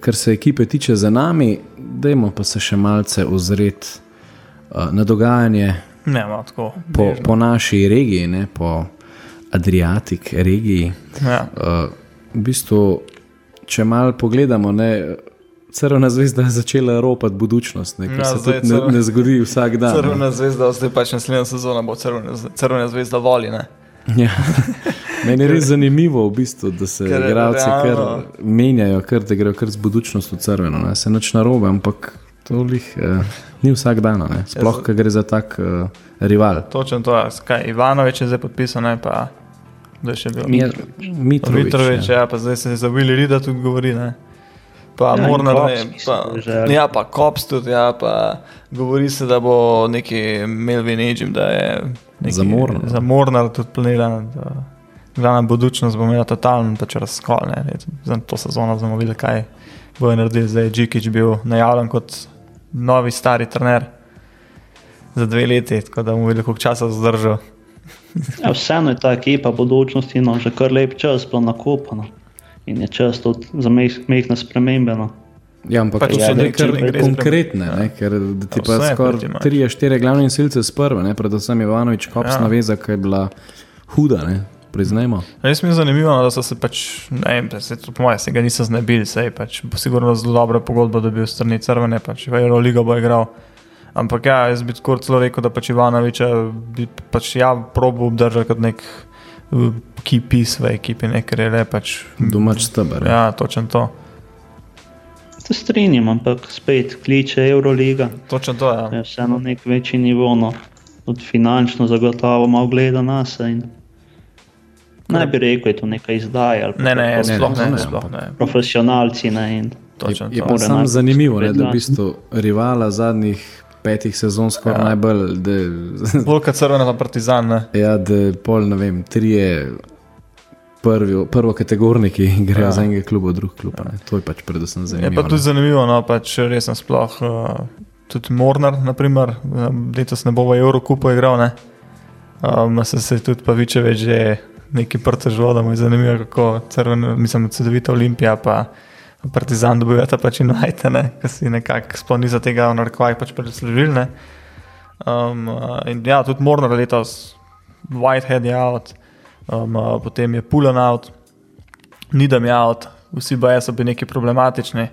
kar se ekipe tiče za nami, dajmo pa se še malce ozreti uh, na dogajanje Ne, ima tako. po, bežno. po naši regiji, ne, po Adriatik regiji. Ja. Uh, v bistvu, če malo pogledamo, ne. Crvena zvezda je začela ropati budučnost, ne, kar Ja, se tudi ne, crvena- ne zgodi vsak dan. ne. Crvena zvezda, zdaj pač naslednja sezona bo crvena, crvena zvezda voli. Ne? Ja. Meni je res zanimivo, v bistvu, da se igralci kar menjajo, kar, da grejo kar z budučnostjo crveno. Ne. Se nič narobe, ampak to lih, eh, ni vsak dan. Ne. Sploh, ker gre za tak eh, rival. Točno to, je. Kaj, Ivanovič je zdaj podpisan, ne pa da je še bil. Mitrovič. Mitrovič, Mitrovič, ja. ja, pa zdaj se za Willy Rida tudi govori. Ne? Pa Ja, Mornar, Kops, ne, pa, je ja, pa Kops tudi, ja, pa govori se, da bo neki Melvin Ejim, da je neki, Za Mornar. Za Mornar tudi planiran. da Glavna budučnost bo imela totalen pač razkol. Ne? Let- Za to sezono bomo videli, kaj bojo naredili. Zdaj je Džikič bil najavljen kot novi stari trener za dve leti, tako da videli, koliko časa zdržal. Ja, vseeno je ta ekipa budučnosti no, že kar lep čas bila nakopana. In je čas tudi za meh- mehne spremembe. No. Ja, ampak Pač to če so ne- kar konkretne, ne, ker ti Ja, pa skoraj tri, štiri glavne silce z prve, ne, predvsem Ivanovič, kopsna Ja. ja. veza, ki je bila huda, ne, priznajmo. Res mi je zanimivo, no, da so se pač, ne vem, se, po mojem, se ga niso znebili, sej pač bo sigurno zelo dobra pogodba, da bi bil strani crvene, pač v Euroligo bo igral. Ampak ja, jaz bi tako celo rekel, da pač Ivanoviča bi pač ja probo obdržal kot nek piece v ekipi, ne, ker je le pač. Domač steber. Ja, točno to. Se strinjam, ampak spet kliče Euroliga. Točno to, ja. Je vseeno nek večji nivo, no. tudi finančno zagotovo malo gleda nas. in Ne bi rekel, da je to neka izdaja. ali pa Ne, ne, kako- sploh ne, ne, ne, sploh ne. Profesionalci. Ne, in Točno Je to. pa samo zanimivo, ne, da v bistvu rivala zadnjih petih sezon skoraj Ja. najbolj, da, <laughs> Bolj kot crvena pa partizan, ne. ja, da pol, ne vem, trije prvi, prvokategorniki grejo Ja. za enega kluba v drug klub. Ja. To je pač predvsem Je zanimivo. pa tudi zanimivo, no, pač res nasploh. Uh, tudi Mornar, naprimer, um, letos ne bo v Eurokupu igral, ne. Um, se, se tudi Pavičevič že neki prtežo, da mu je zanimivo, kako crveno, mislim, cedovita Olimpija, pa Partizan dobivata pač United, ki si nekako sploh ni za tega v narekovajih pač preslužili. ne. Um, uh, in ja, tudi Mornar letos, Whitehead je out, um, uh, potem je Pulan out, Nidam je out, vsi baje so bili neki problematični.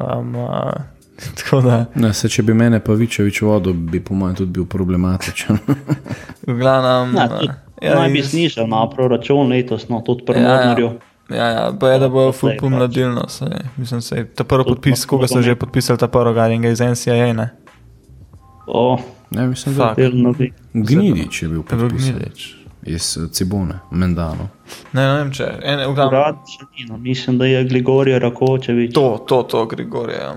Um, uh, <laughs> tako da, Ne, se, če bi mene Pavičevič vodil, bi po mojem tudi bil problematičen. v glavnem. Ne, uh, tudi, ja, naj bi iz- znižal na proračun letos, no, tudi pri Ja, ja. Mornarju. Ja, ja, pa je, da bojo Zdaj ful pač. pomladilno. Se, mislim, se, ta prvi podpis, koga so že podpisali, ta prvi Garinga iz NCAA, ne? O, Ne, mislim, da je bil Je bil podpisan iz eh, Cibone, Mendano. Ne, ne vem, če. Ene, v glavnem, Urad še ni, no. Mislim, da je Grigorij Rakočevič. to, to, to, Grigorje. Ja.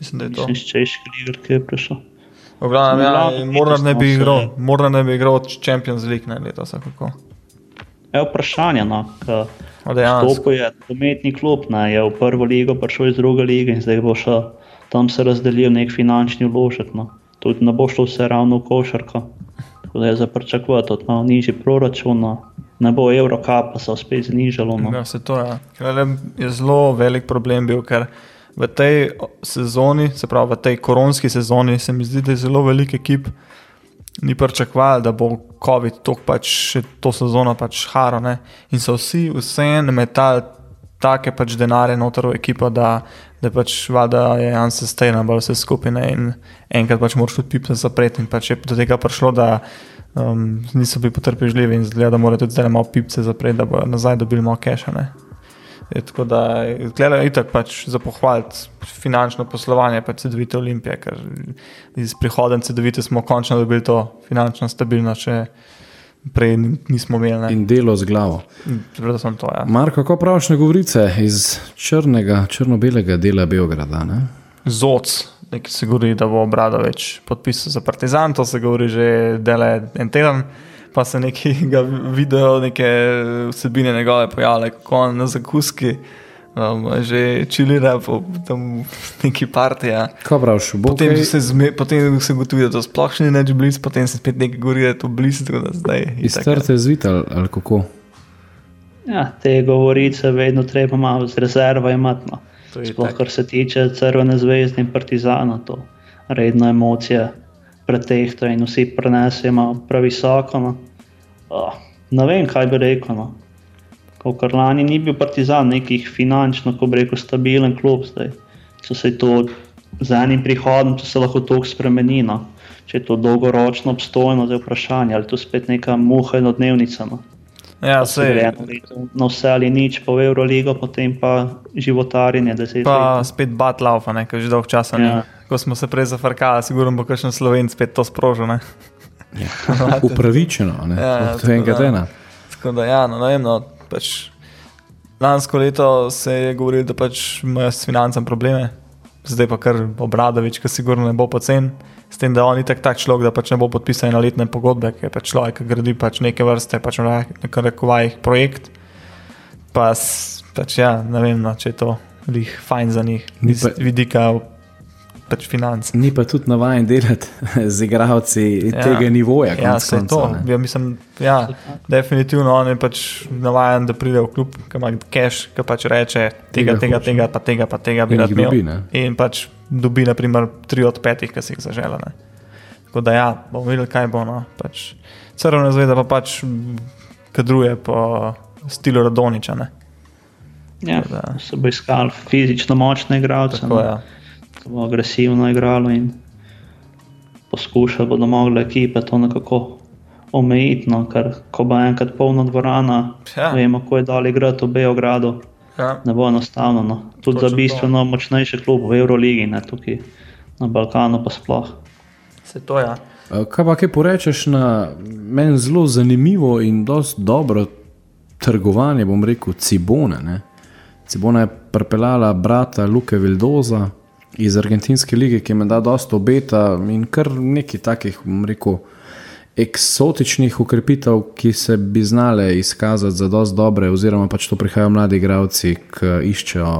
Mislim, da je to. Mislim, iz češke lige, ki je prišel. V glavnem, ja, Mornar ne bi igral, se- Mornar ne bi igral od Champions League, ne letos, ali kako. Je vprašanje, no, ka O, dejansko. Stopil je umetni klub, ne, je v prvo ligo prišel iz druge lige in zdaj bo šel tam se razdelil nek finančni vložek. No. Tudi ne bo šlo vse ravno v košarko. Tako da je za pričakovati tudi malo nižji proračun. No. ne bo Evropa, pa se spet znižalo. No. Ja, se to je. Ja. Je zelo velik problem bil, ker v tej sezoni, se pravi v tej koronski sezoni, se mi zdi, da je zelo velik ekip. Ni pričakovali, da bo COVID tok pač še to sezono pač harane. In so vsi vseeno metali take pač denarje noter v ekipo, da, da pač vada je unsustainable vse skupine in enkrat pač moraš tudi pipe zapreti in pač je do tega prišlo, da um, niso bili potrpežljivi in zgleda, da morajo tudi zdaj malo pipe zapreti, da bo nazaj dobili malo kešane. Je tako da gledajo itak pač za pohvaliti finančno poslovanje pač CD-vite Olimpije, ker iz prihodem CD-vite smo končno dobili to finančno stabilnost, če prej nismo imeli. Ne. In delo z glavo. Predvsem to, ja. Marko, kako praviš na govorice iz črnega, črno-belega dela Beograda? Ne? Zoc, nekaj se govori, da bo Obradovič podpisal za Partizan, to se govori že dele en teden. Pa se neki video, neke vsebine njegove pojavljajo, kako on na zakuski um, že čilira po neki partiji. Ja. Kaj praviš, bo potem kaj? se, zme, potem se gotovi, da to sploh ni več blizu, potem se spet nekaj govori, da je to blizu, tako da zdaj. Iz ja. trte zvital ali kako? Ja, te govorice vedno treba malo z rezervo imati. No. Sploh kar se tiče Crvene zvezde in Partizana, to redno emocije pretehtajo in vsi prenesemo previsoko. No. Oh, ne vem, kaj bi rekel. No. Ker lani ni bil Partizan nekih finančno, ko bi rekel, stabilen klub, zdaj so se to z enim prihodom, to se lahko tako spremeni. No. Če je to dolgoročno obstojno, je vprašanje, ali je to spet neka muha in dnevnica. No. Ja, Se leto Na vse ali nič, pa v Euroligo, potem pa životarjenje, pa let. spet Batlaufa, ne, ker že dolgo časa ni. Ja. Ko smo se prej zafrkali, sigurno bo kakšen slovenc spet to sprožil. Ne. <laughs> Upravičeno, ne? Ja, to je enkrat ena. Tako da, ja, no, ne vem, no, pač lansko leto se je govorilo, da pač imajo s financami probleme, zdaj pa kar obradovič, ki sigurno ne bo pocen. S tem, da on je tak, tak človek, da pač ne bo podpisal na letne pogodbe, ki je pač človek, ki gradi pač neke vrste, pač v rekovajih projekt. Pa, pač ja, ne vem, no, če je to lih fajn za njih, iz vidika pač financ. Ni pa tudi navaden delati <laughs> z igravci Ja. tega nivoja. Ja, se to. ne. Ja, mislim, ja, definitivno on je pač navaden, da pride v klub, ki ima cash, ki pač reče tega, Tega tega, tega, pa tega, pa tega bi In rad jih imel. dobi, ne. In pač dobi, naprimer, tri od petih, ki si jih zaželene. Tako da ja, bomo videli, kaj bo. No. Pač, Crvena zvezda pa pač kadruje po stilu Radoniča. Ne. Ja, da- se bo iskal fizično močne igralce, Tako, ja. Bo agresivno igralo in poskušali bodo mogli ekipe to nekako omejiti. No, ker ko bo enkrat polna dvorana, Ja. vemo, ko je dal igrati v Beogradu, Ja. ne bo enostavno. No. Tudi Točno za to. bistveno močnejši klub v Euroligi, ne tukaj na Balkanu pa sploh. Se to ja. Eh, Kaj pa kaj porečeš na meni zelo zanimivo in dosti dobro trgovanje, bom rekel, Cibone. Ne? Cibona je pripeljala brata Luke Vildoza iz Argentinske lige, ki jim da dosta obeta in kar nekaj takih, bom rekel, eksotičnih ukrepitev, ki se bi znale izkazati za dosti dobre, oziroma pač to prihajajo mladi igravci, ki iščejo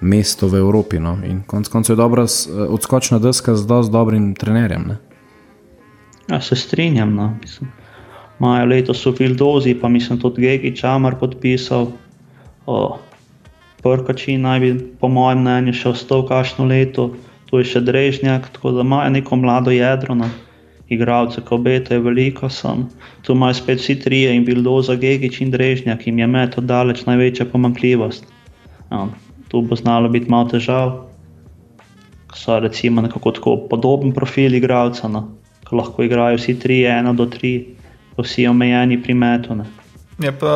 mesto v Evropi. No? In konec koncev je dobra odskočna deska z dosti dobrim trenerjem. Ne? Ja, se strinjam. No. Mislim, Majo letos v Vildozi, pa mislim tudi Gegi Čamar podpisal. O, Prkači naj bi, po mojem mnenju, še ostal kašno leto, tu je še Drežnjak, tako da imajo neko mlado jedro. No. Igravce, ko obetajo veliko, sem. Tu imajo spet vsi trije in Vildoza, Gegič in Drežnjak, jim je met oddaleč največja pomankljivost. Ja, tu bo znalo biti malo težav, ko so recimo nekako tako podoben profil igralca. No ko lahko igrajo vsi tri, ena do tri, vsi omejeni pri metu. Ne. Je pa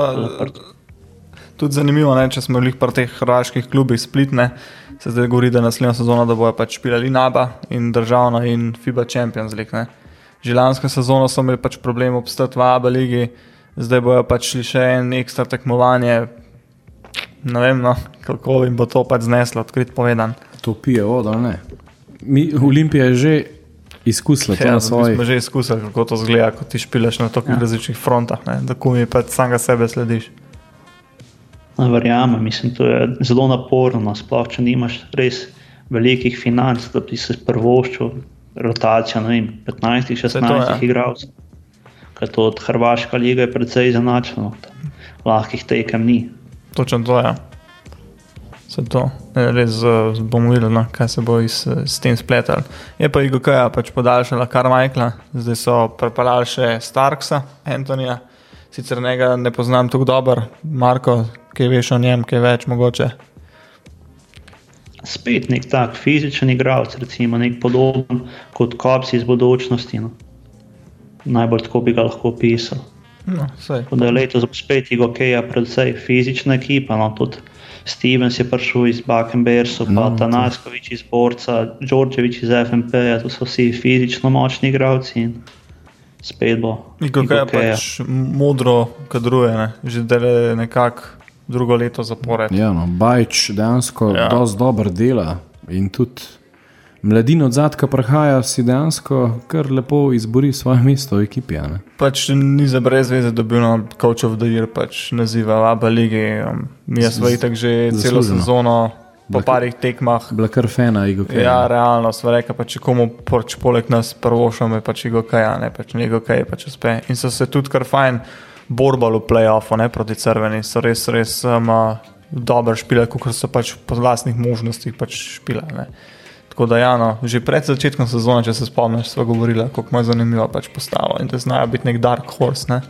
tudi zanimivo, ne, če smo bili pri teh hrvaških klubih splitne. Se zdaj govori, da naslednjo sezono da bojo pač pilali Naba in državno in FIBA Champions League. Ne. Že lansko sezono so imeli pač problem obstati v ABA ligi, zdaj bojo pač šli še en ekstra tekmovanje. Ne vem, no, kako jim bo to pač zneslo, odkrit povedan. To pije vodo, ne. Mi, Olimpija je že izkusila to Ja, na mi svoji. smo že izkusili, kako to zgleda, ko ti špilaš na toliko ja. različnih frontah, ne, da kumi pač samega sebe slediš. Verjamem, mislim, to je zelo naporno, no, sploh če nimaš res velikih financ, da bi se prvoščil rotacijo ne vem, 15-16 to, ja. igralcev. Ker to od Hrvaška liga je precej zanačeno. lahkih tekem ni. Točno to je. Ja. Se to, res bomo videli, no, kaj se bo iz, s tem spletel. Je pa IGK ja, pač podaljšala kar Majkla, zdaj so prepeljali še Starksa, Antonija. Sicer njega ne poznam tako dobro, Marko, kaj veš o njem, kaj več mogoče. Spet nek tak fizičen igralec, recimo nek podoben kot Kops iz bodočnosti. No. Najbolj tako bi ga lahko opisal. No, da je letos spet IGK, predvsej fizična ekipa. No, Stevens je prišel iz Bakenbersa, no, pa Tanaskovič iz Borca, Đorđevič iz FMP, -ja, to so vsi fizično močni igralci. Spet bo. Kako je pač modro, kadruje, ne? že dele nekako drugo leto zapored. Ja, no, Bajč dejansko ja. dosti dobro dela in tudi mladina od zadka prihaja, si dejansko kar lepo izbori svoje mesto v ekipi. Pač ni za brez veze, da bi na Coach of the Year pač naziva Abba lige. Um, mi smo itak že celo sezono. Po parih tekmah. Bila kar fena, Igo Kaj. Ja, realno, sva reka, pa če komu porč poleg nas prvošamo, je pač Igo Kaj, ne pač Igo Kaj, pač uspe. In so se tudi kar fajn borbali v playoffu, ne proti crveni, so res, res um, dobro špile, kot so pač po vlastnih možnostih pač špile. Ne. Tako da, ja, no, že pred začetkom sezone, če se spomniš, smo govorili, kako je zanimivo pač postalo in da znajo biti nek dark horse. Ne?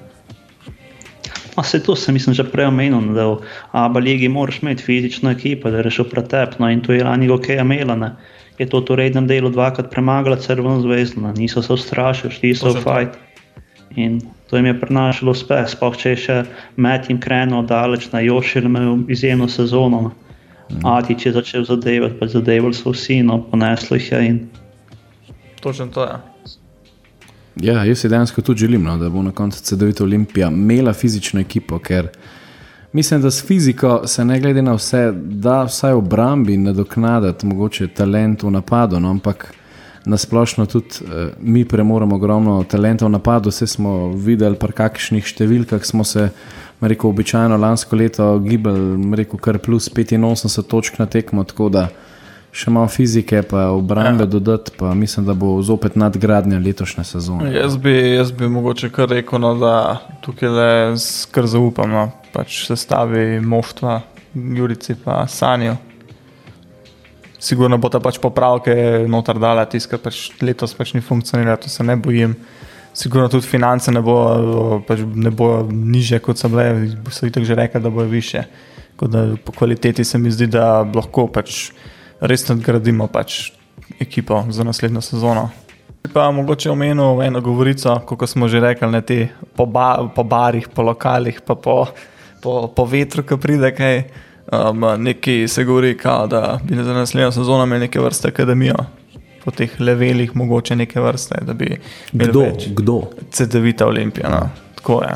Pa se to, sem mislim, že prej omenil, da v Abu Leiji moraš imeti fizično ekipo, da rečeš pretepno in to je lani ok, imela. Je to v rednem delu dvakrat premagala Crveno zvezdo, niso se ustrašili, šli so v fight. In to jim je prinašalo uspeh, sploh če je še med jim krenil daleč na Jošir, imel izjemno sezono. Ne. Mhm. Atič je začel zadevati, pa zadevali so vsi, no, ponesli jih je. In... Točno to je. Ja, jaz si dejansko tudi želim, no, da bo na koncu CD-vita Olimpija imela fizično ekipo, ker mislim, da s fiziko se ne glede na vse, da vsaj v obrambi nadoknaditi mogoče talent v napadu, no, ampak nasplošno tudi eh, mi premoramo ogromno talenta v napadu, vse smo videli, pa kakšnih številkah smo se rekel, običajno lansko leto gibali, rekel, kar plus 85 točk na tekmo, tako da še malo fizike, pa obrambe ja. dodati, pa mislim, da bo zopet nadgradnja letošnje sezone. Jaz bi, jaz bi mogoče kar rekel, no, da tukaj le skr zaupam, no, pač se stavi moštva, Jurici pa Sanjo. Sigurno bo ta pač popravke notar dala, tiskar pač letos pač ni funkcioniralo, to se ne bojim sigurno tudi finance ne bojo pač bo niže, kot so bile, so jih tako že rekli, da bojo više. Da, po kvaliteti se mi zdi, da lahko pač res nadgradimo pač ekipo za naslednjo sezono. Pa mogoče omenil eno govorico, kot smo že rekli, ne te po, ba, po barih, po lokalih, pa po, po, po vetru, ki pride kaj. Um, nekaj se govori, kao, da bi za naslednjo sezono imeli neke vrste akademijo po teh levelih, mogoče neke vrste. Kdo? Kdo? CD-vita Olimpija. No. Tako je.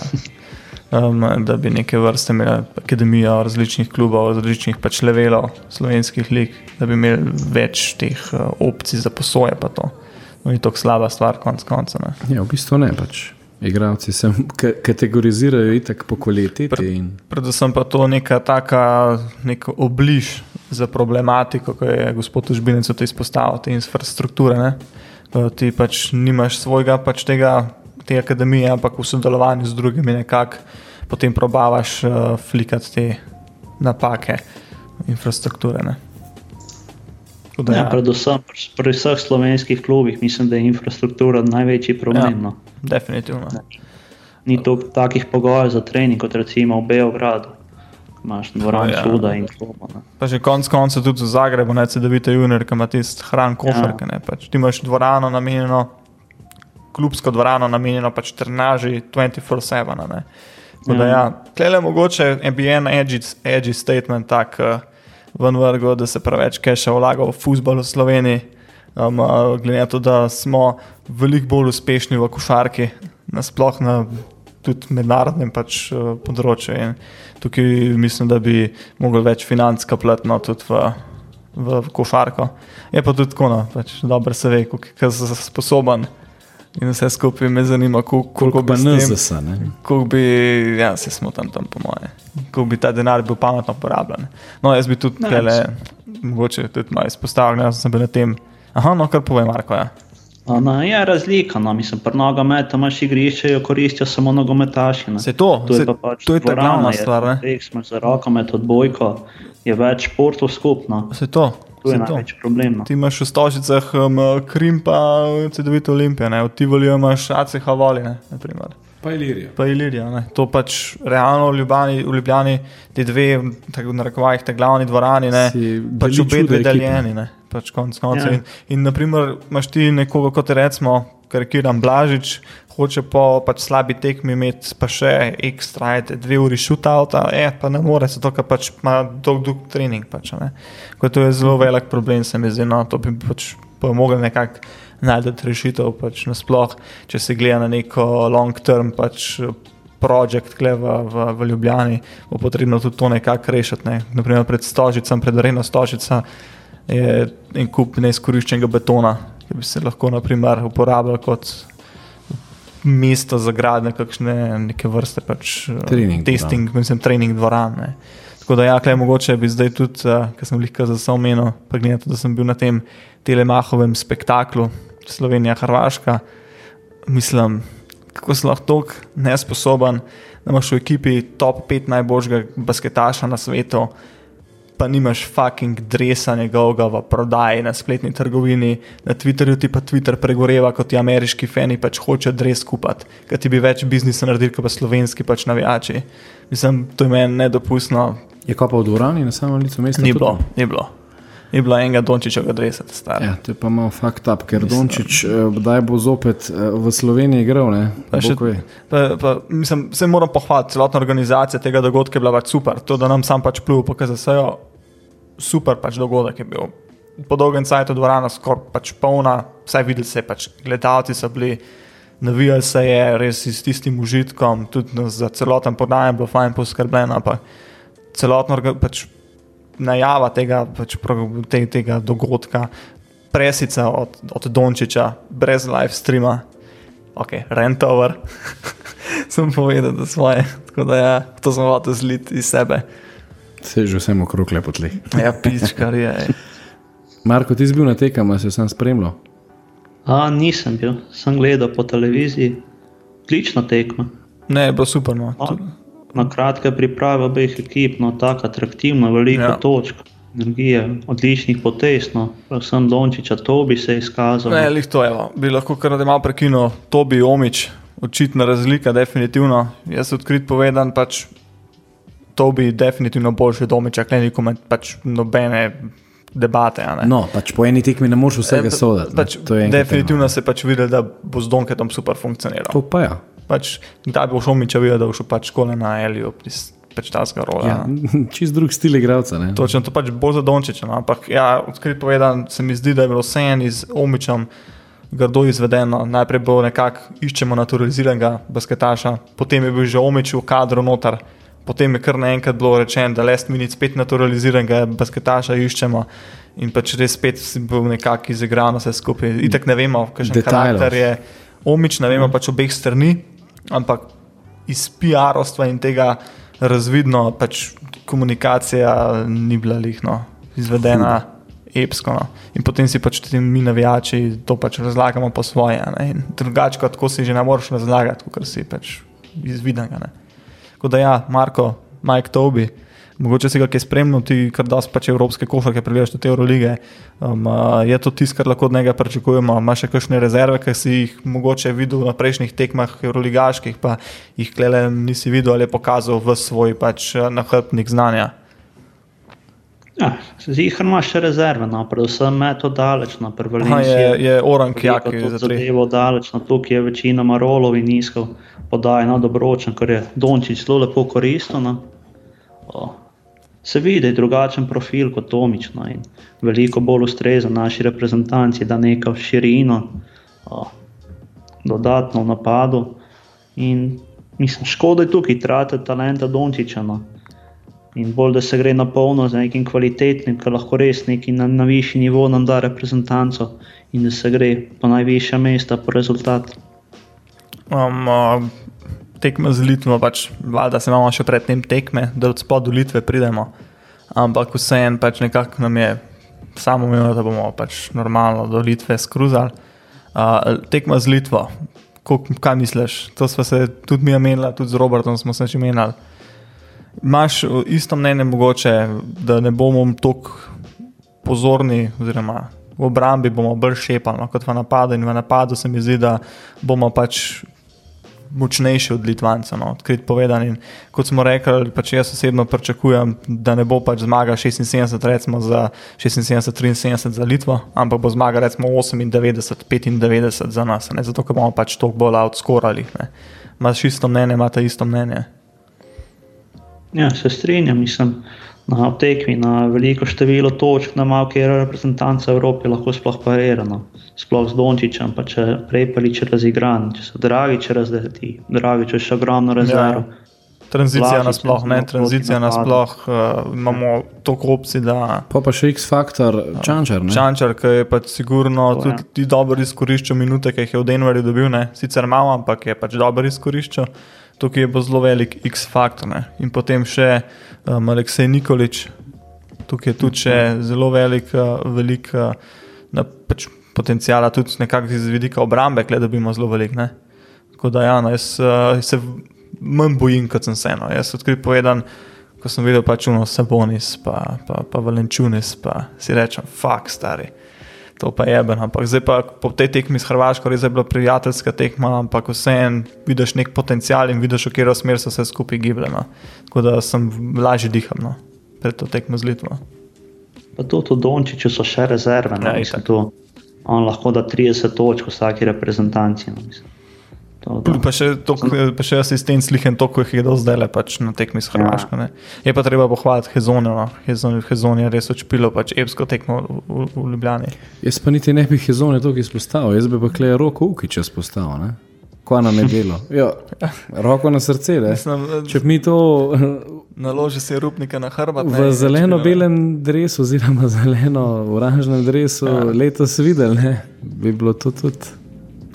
Um, da bi neke vrste imeli akademijo različnih klubov, različnih pač levelov slovenskih lig, da bi imeli več teh uh, opcij za posoje. No, ni to slaba stvar, konc konca. Ja, v bistvu ne. Pač. Igravci se <laughs> kategorizirajo itak po kvaliteti. In... Predvsem pa to neka taka neka obliž za problematiko, ki je gospod Užbinec to izpostavil, te infrastrukture. Ne? Ti pač nimaš svojega, pač tega, te akademije, ampak v sodelovanju z drugimi nekako potem probavaš uh, flikati te napake infrastrukture. Ne? Da, ja. Predvsem pri vseh slovenskih klubih mislim, da je infrastruktura največji problem. Ja, no. definitivno. Ni to takih pogojev za trening, kot recimo v Beogradu imaš dvorano ja. čuda in tako naprej. Že konec koncev tudi v Zagrebu, ne vidite, junior, ki ima tisti hran koferke. Ja. Pač, ti imaš dvorano namenjeno, klubsko dvorano namenjeno pač trenaži 24-7. Ja. Ja, Tle je mogoče MBN edgy, edgy statement tak uh, ven vrgo, da se preveč keša vlaga v futbol v Sloveniji. Um, uh, glede na to, da smo veliko bolj uspešni v košarki, nasploh na tudi mednarodnem pač, uh, področju. In tukaj mislim, da bi lahko več financ kapljati no, tudi v, v, v košarko. Je pa tudi tako, no, pač, dobro se ve, kako je sposoben. In vse skupaj me zanima, koliko, koliko bi nas zase. Koliko bi, ja, se smo tam, tam po moje. Koliko bi ta denar bil pametno porabljen. No, jaz bi tudi, ne, tele, mogoče tudi malo izpostavil, jaz sem bil na tem. Aha, no, kar povem, Marko. Ja. No, je razlika, no. mislim, pri nogometu imaš igrišče, jo koristijo samo nogometaši. Se to, to je se, pa pač to je ta glavna stvar. Ne? Tek smo za rokomet, odbojko, je več športov skupno. Se to. To je največji problem. No. Ti imaš v Stožicah um, Krim, pa CD-vit Olimpije, v Tivoliu imaš ACH Voli, ne, naprimer. Pa Ilirija. Pa Ilirija. Ne. To pač realno v Ljubljani, v Ljubljani ti dve, tako na rekovajih, te glavni dvorani, ne, pač obe dve deljeni, ne, pač konc konca. Ja. In, in naprimer imaš ti nekoga, kot recimo, karikiram Blažič, hoče po pač slabi tekmi imeti pa še ekstra, ajde, dve uri šutauta, e, pa ne more, zato ker pač ima dolg, dolg trening. Pač. To je zelo velik problem, se mi zdi, no, to bi pač pomogli nekako najti rešitev, pač nasploh, če se gleda na neko long term pač projekt v, v, v Ljubljani, bo potrebno tudi to nekako rešiti. Ne. Naprimer pred Stožicem, pred Areno Stožica je en kup neizkoriščenega betona, ki bi se lahko naprimer uporabljal kot mesto za gradnje, kakšne neke vrste pač, trening, testing, da. mislim, trening dvoran. Ne. Tako da, ja, klej, mogoče bi zdaj tudi, uh, ker sem jih za samo omenil, pa gledaj, da sem bil na tem telemahovem spektaklu Slovenija, Hrvaška. Mislim, kako si lahko tako nesposoben, da imaš v ekipi top 5 najboljšega basketaša na svetu, pa nimaš fucking dresa njegovega v prodaji na spletni trgovini, na Twitterju ti pa Twitter pregoreva, kot ti ameriški fani pač hočejo dres kupiti, ker ti bi več biznisa naredili, kot pa slovenski pač navijači. Mislim, to je meni nedopustno. Je pa v dvorani na samem licu mesta? Ni bilo, ni bilo je bila enega Dončiča, da je res star. Ja, to je pa malo fakt up, ker mislim, Dončič, kdaj eh, bo zopet eh, v Sloveniji igral. Pa še, pa, pa, mislim, se moram pohvaliti, celotna organizacija tega dogodka je bila pač super. To, da nam sam pač plul, pokazal, super pač dogodek je bil. Po dolgem času je dvorana skoraj pač polna, vse videli se, pač gledalci so bili. Navijali se je res s tistim užitkom, tudi za celoten podajem, bilo fajn poskrbljeno, celotno pač najava tega, pač, te, tega dogodka, presica od, od Dončiča, brez live streama, ok, rent over. <laughs> sem povedal, da svoje, tako da ja, to hotel zliti iz sebe. Se že vsem okrog lepo tleh. ja, pič, kar je. Marko, ti si bil na tekama, se sem spremljal. A, nisem bil, sem gledal po televiziji, odlična tekma. Ne, bilo super. No na kratke priprave obeh ekip, no, tako atraktivno, veliko ja. točk. Energije, odličnih potez, no. predvsem Dončiča, to bi se izkazalo. Ne, lih to je, bi lahko kar da malo prekinil, to bi omič, očitna razlika, definitivno. Jaz odkrit povedan, pač to bi definitivno boljši domiča, klej nikom pač nobene debate. No, pač po eni tekmi ne moreš vsega e, soditi. Pač, definitivno tema. se pač vidi, da bo z Donketom super funkcioniral. To pa je. Ja pač, da bi šel mi, če bi videl, da bo šel pač škole na Eliju, pač ta zgoraj. Ja, <laughs> čist drug stil igralca. Točno, to pač bolj za Dončiča. No? Ampak, ja, odkrit povedan, se mi zdi, da je bilo vse en iz Omičem grdo izvedeno. Najprej bo nekako iščemo naturaliziranega basketaša, potem je bil že Omič v kadru noter. Potem je kar naenkrat bilo rečeno, da last minute spet naturaliziranega basketaša iščemo in pač res spet si bil nekako izigran vse skupaj. Itak ne vemo, kakšen karakter je Omič, ne vemo pač obeh strani ampak iz PR-ovstva in tega razvidno, pač komunikacija ni bila lihno izvedena. Epsko, no. In potem si pač tudi mi, navijači, to pač razlagamo po svoje. Drugače, kot si že ne moreš razlagati, kot si pač izvidenega. Tako da ja, Marko, Mike Tobi. Mogoče si ga kaj spremljal, ti kar da pač evropske košarke, pregledaš te Eurolige. Um, je to tisto, kar lahko od njega pričakujemo? Imaš še kakšne rezerve, ki si jih mogoče videl na prejšnjih tekmah, Euroligaških, pa jih klele nisi videl ali je pokazal v svoj pač nahrbnik znanja? Ja, da imaš še rezerve, no, predvsem je to daleč na prvem mestu. Je, je oran, ki je zadevo daleč, na to, ki je večina marolov in nizkov podaj na dobročen, kar je Dončić zelo lepo koristno. No se vidi, da je drugačen profil kot Tomično in veliko bolj ustreza naši reprezentanci, da neko širino, o, dodatno v napadu. In mislim, škoda je tukaj, trate talenta Dončiča. No. In bolj, da se gre na polno z nekim kvalitetnim, ki lahko res neki na, na višji nivo nam da reprezentanco in da se gre po najvišja mesta po rezultat. Um, tekme z Litvo, pač, da se imamo še pred tem tekme, da od spodu Litve pridemo. Ampak vseeno pač nekako nam je samo umevno, da bomo pač normalno do Litve skruzali. Uh, tekma z Litvo, Kuk, kaj misliš? To smo se tudi mi omenili, tudi z Robertom smo se že menili. Imáš isto mnenje, mogoče, da ne bomo tako pozorni, oziroma v obrambi bomo bolj šepali kot v napadu. In v napadu se mi zdi, da bomo pač močnejši od Litvancev, no, odkrit povedan. In kot smo rekli, pač jaz osebno pričakujem, da ne bo pač zmaga 76, recimo za 76, 73 za Litvo, ampak bo zmaga recimo 98, 95 za nas, ne, zato ker bomo pač toliko bolj outscorali. Imaš isto mnenje, imate isto mnenje. Ja, se strinjam, mislim na tekmi, na veliko število točk, na malo, kjer reprezentanca Evrope lahko sploh parirano, sploh z Dončičem, pa če prepelič razigran, če so dragi, če razdeti, dragi, če še ogromno rezerv. Ja. Tranzicija nasploh, ne, tranzicija nasploh, uh, imamo toliko opcij, da... Pa pa še X-faktor, Čančar, ne? Čančar, ki je pač sigurno to, tudi ja. dobro izkoriščal minute, ki jih je v Denverju dobil, ne, sicer malo, ampak je pač dobro izkoriščal tukaj bo zelo velik X-faktor. In potem še um, Aleksej Nikolič, tukaj je tudi zelo velik, uh, velik uh, na, pač potencijal, tudi nekako iz vidika obrambe, da bi imel zelo velik. Ne? Tako da ja, no, jaz, uh, se manj bojim, kot sem se eno. Jaz odkrit povedan. Ko sem videl pač uno Sabonis, pa, pa, pa Valenčunis, pa si rečem, fuk, stari to pa je eno. Ampak zdaj pa po tej tekmi s Hrvaško res je bila prijateljska tekma, ampak vseeno vidiš nek potencial in vidiš, v katero smer se skupaj gibljeno. Tako da sem lažje dihal no, pred to tekmo z Litvo. Pa tudi v Dončiću so še rezerve. No, ja, to, on lahko da 30 točk vsaki reprezentanci. No, To, pa, še tok, pa še asistent slihen, toliko jih je do zdaj le pač na tekmi s ja. Hrvaško. Ja. Je pa treba pohvaliti Hezone, no. Hezone je res očpilo pač epsko tekmo v, v, v Ljubljani. Jaz pa niti ne bi Hezone toliko izpostavil, jaz bi pa klej roko uki, če spostavil. Kva nam je delo? <laughs> Jo, roko na srce, Mislim, če mi to. <laughs> Naloži se rupnika na hrbet. V zeleno-belem drevesu, oziroma <laughs> zeleno-oranžnem drevesu, ja. letos videl, ne? bi bilo to tudi.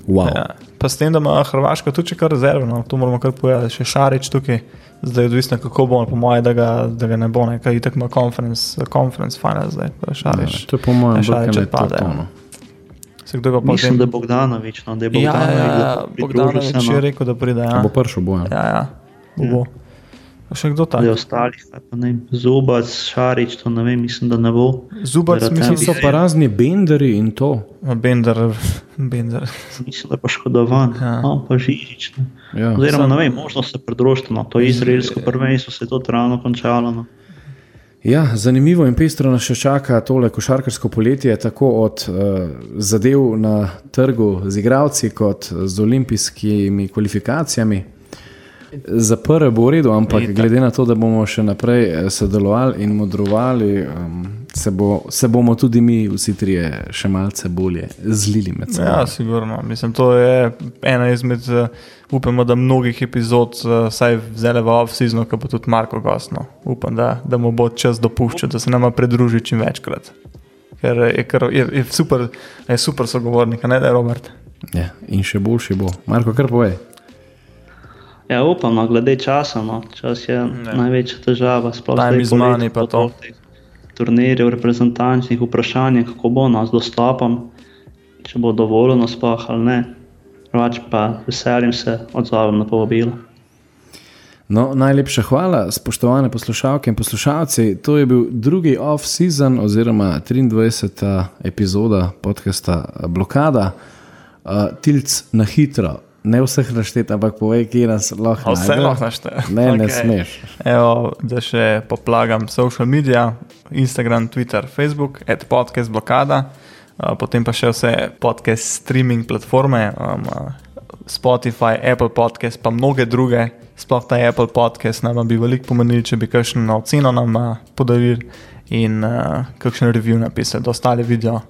Wow. Ja pa s tem, da ima Hrvaška tudi kar rezervno, to moramo kar povedati, še šarič tukaj. Zdaj je odvisno, kako bo, po mojem, da, da ga ne bo, nekaj tako ima conference, conference final, zdaj pa šarič. Ja, to je po mojem, da šarič pade. No. Se kdo ga pa Mislim, da je Bogdanovič, no, da je Bogdanovič. Ja, ja, ja Bogdanovič je rekel, da pride. Ja. Bo prišel bojem. Ja, ja, bo. Ja. Še kdo tam? Ostali, Zubac, Šarič, to ne vem, mislim, da ne bo. Zubac, mislim, so pa razni benderi in to. Bender, bender. Mislim, da je poškodovan, ja. no, pa Žižič. Ne. Ja. Oziroma, ne vem, možno se pridružiti, no, to izraelsko prvenstvo se je to ravno končalo. No. Ja, zanimivo in pestro nas še čaka tole košarkarsko poletje, tako od uh, zadev na trgu z igravci, kot z olimpijskimi kvalifikacijami. Za prve bo v redu, ampak glede na to, da bomo še naprej eh, sodelovali in modrovali, um, se, bo, se bomo tudi mi, vsi trije, še malce bolje zlili med seboj. Ja, sigurno. Mislim, to je ena izmed, uh, upamo, da mnogih epizod, uh, saj vzele v off-season, ki bo tudi Marko gostno. Upam, da, da mu bo čas dopuščal, da se nama pridruži čim večkrat. Ker je, ker je, je, super, je super sogovornik, ne da je Robert. Ja, in še boljši bo. Marko, kar povej. Ja, upam, no, glede časa. No. Čas je ne. največja težava. Sploh z nami pa to. Turnirjev, reprezentančnih vprašanj, kako bo nas dostopom, če bo dovoljeno, sploh ali ne. Hrvač pa veselim se odzovem na povabilo. No, najlepša hvala, spoštovane poslušalke in poslušalci. To je bil drugi off-season, oziroma 23. epizoda podcasta Blokada. Uh, Tilc na hitro, ne vseh našteti, ampak povej, kje nas lahko najdeš. Vse lahko našteješ. Ne, okay. ne smeš. Evo, da še poplagam social medije, Instagram, Twitter, Facebook, ad podcast blokada, potem pa še vse podcast streaming platforme, um, Spotify, Apple podcast, pa mnoge druge. Sploh ta Apple podcast nam bi veliko pomenil, če bi kakšno oceno nam podarili in uh, kakšen review napisali, da ostali vidijo,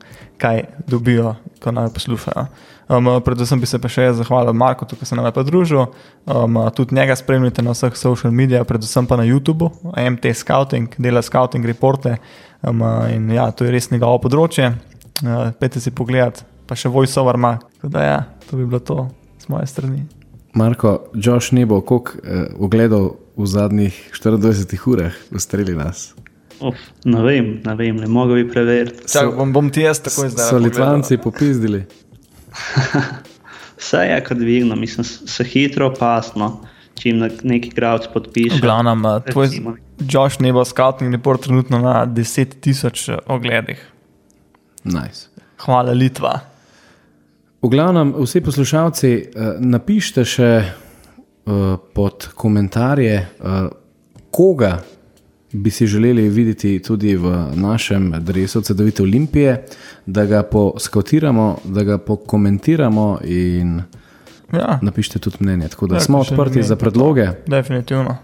kaj dobijo, ko naj poslušajo. Um, predvsem bi se pa še zahvalil Marku, ki se nam je pridružil. Um, tudi njega spremljate na vseh social medijih, predvsem pa na YouTubu, MT Scouting, dela Scouting reporte. Um, in ja, to je res njegovo področje. Uh, Pejte si pogledat, pa še VoiceOver ima. Ja, to bi bilo to z moje strani. Marko, Josh Nebo, koliko uh, ogledov v zadnjih 24 urah ustreli nas? Of, ne vem, ne vem, ne mogo bi preveriti. Bom, bom ti jaz tako izdelal. So Litvanci popizdili? <laughs> Vse je kar dvigno, mislim, se hitro opasno, čim neki igralec podpiše. Glavno, tvoj recimo. Josh Nebo scouting report trenutno na 10 tisoč ogledih. Nice. Hvala Litva. V glavnem, vsi poslušalci, eh, napišite še eh, pod komentarje, eh, koga bi si želeli videti tudi v našem drevesu CDV Olimpije, da ga poskautiramo, da ga pokomentiramo in Ja, napišite tudi mnenje. Tako da Ja, smo odprti mnenje. za predloge. definitivno.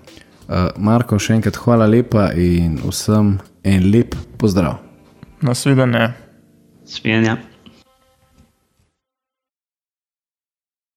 Uh, Marko, še enkrat hvala lepa in vsem en lep pozdrav. Nasvidenje. Svidenja.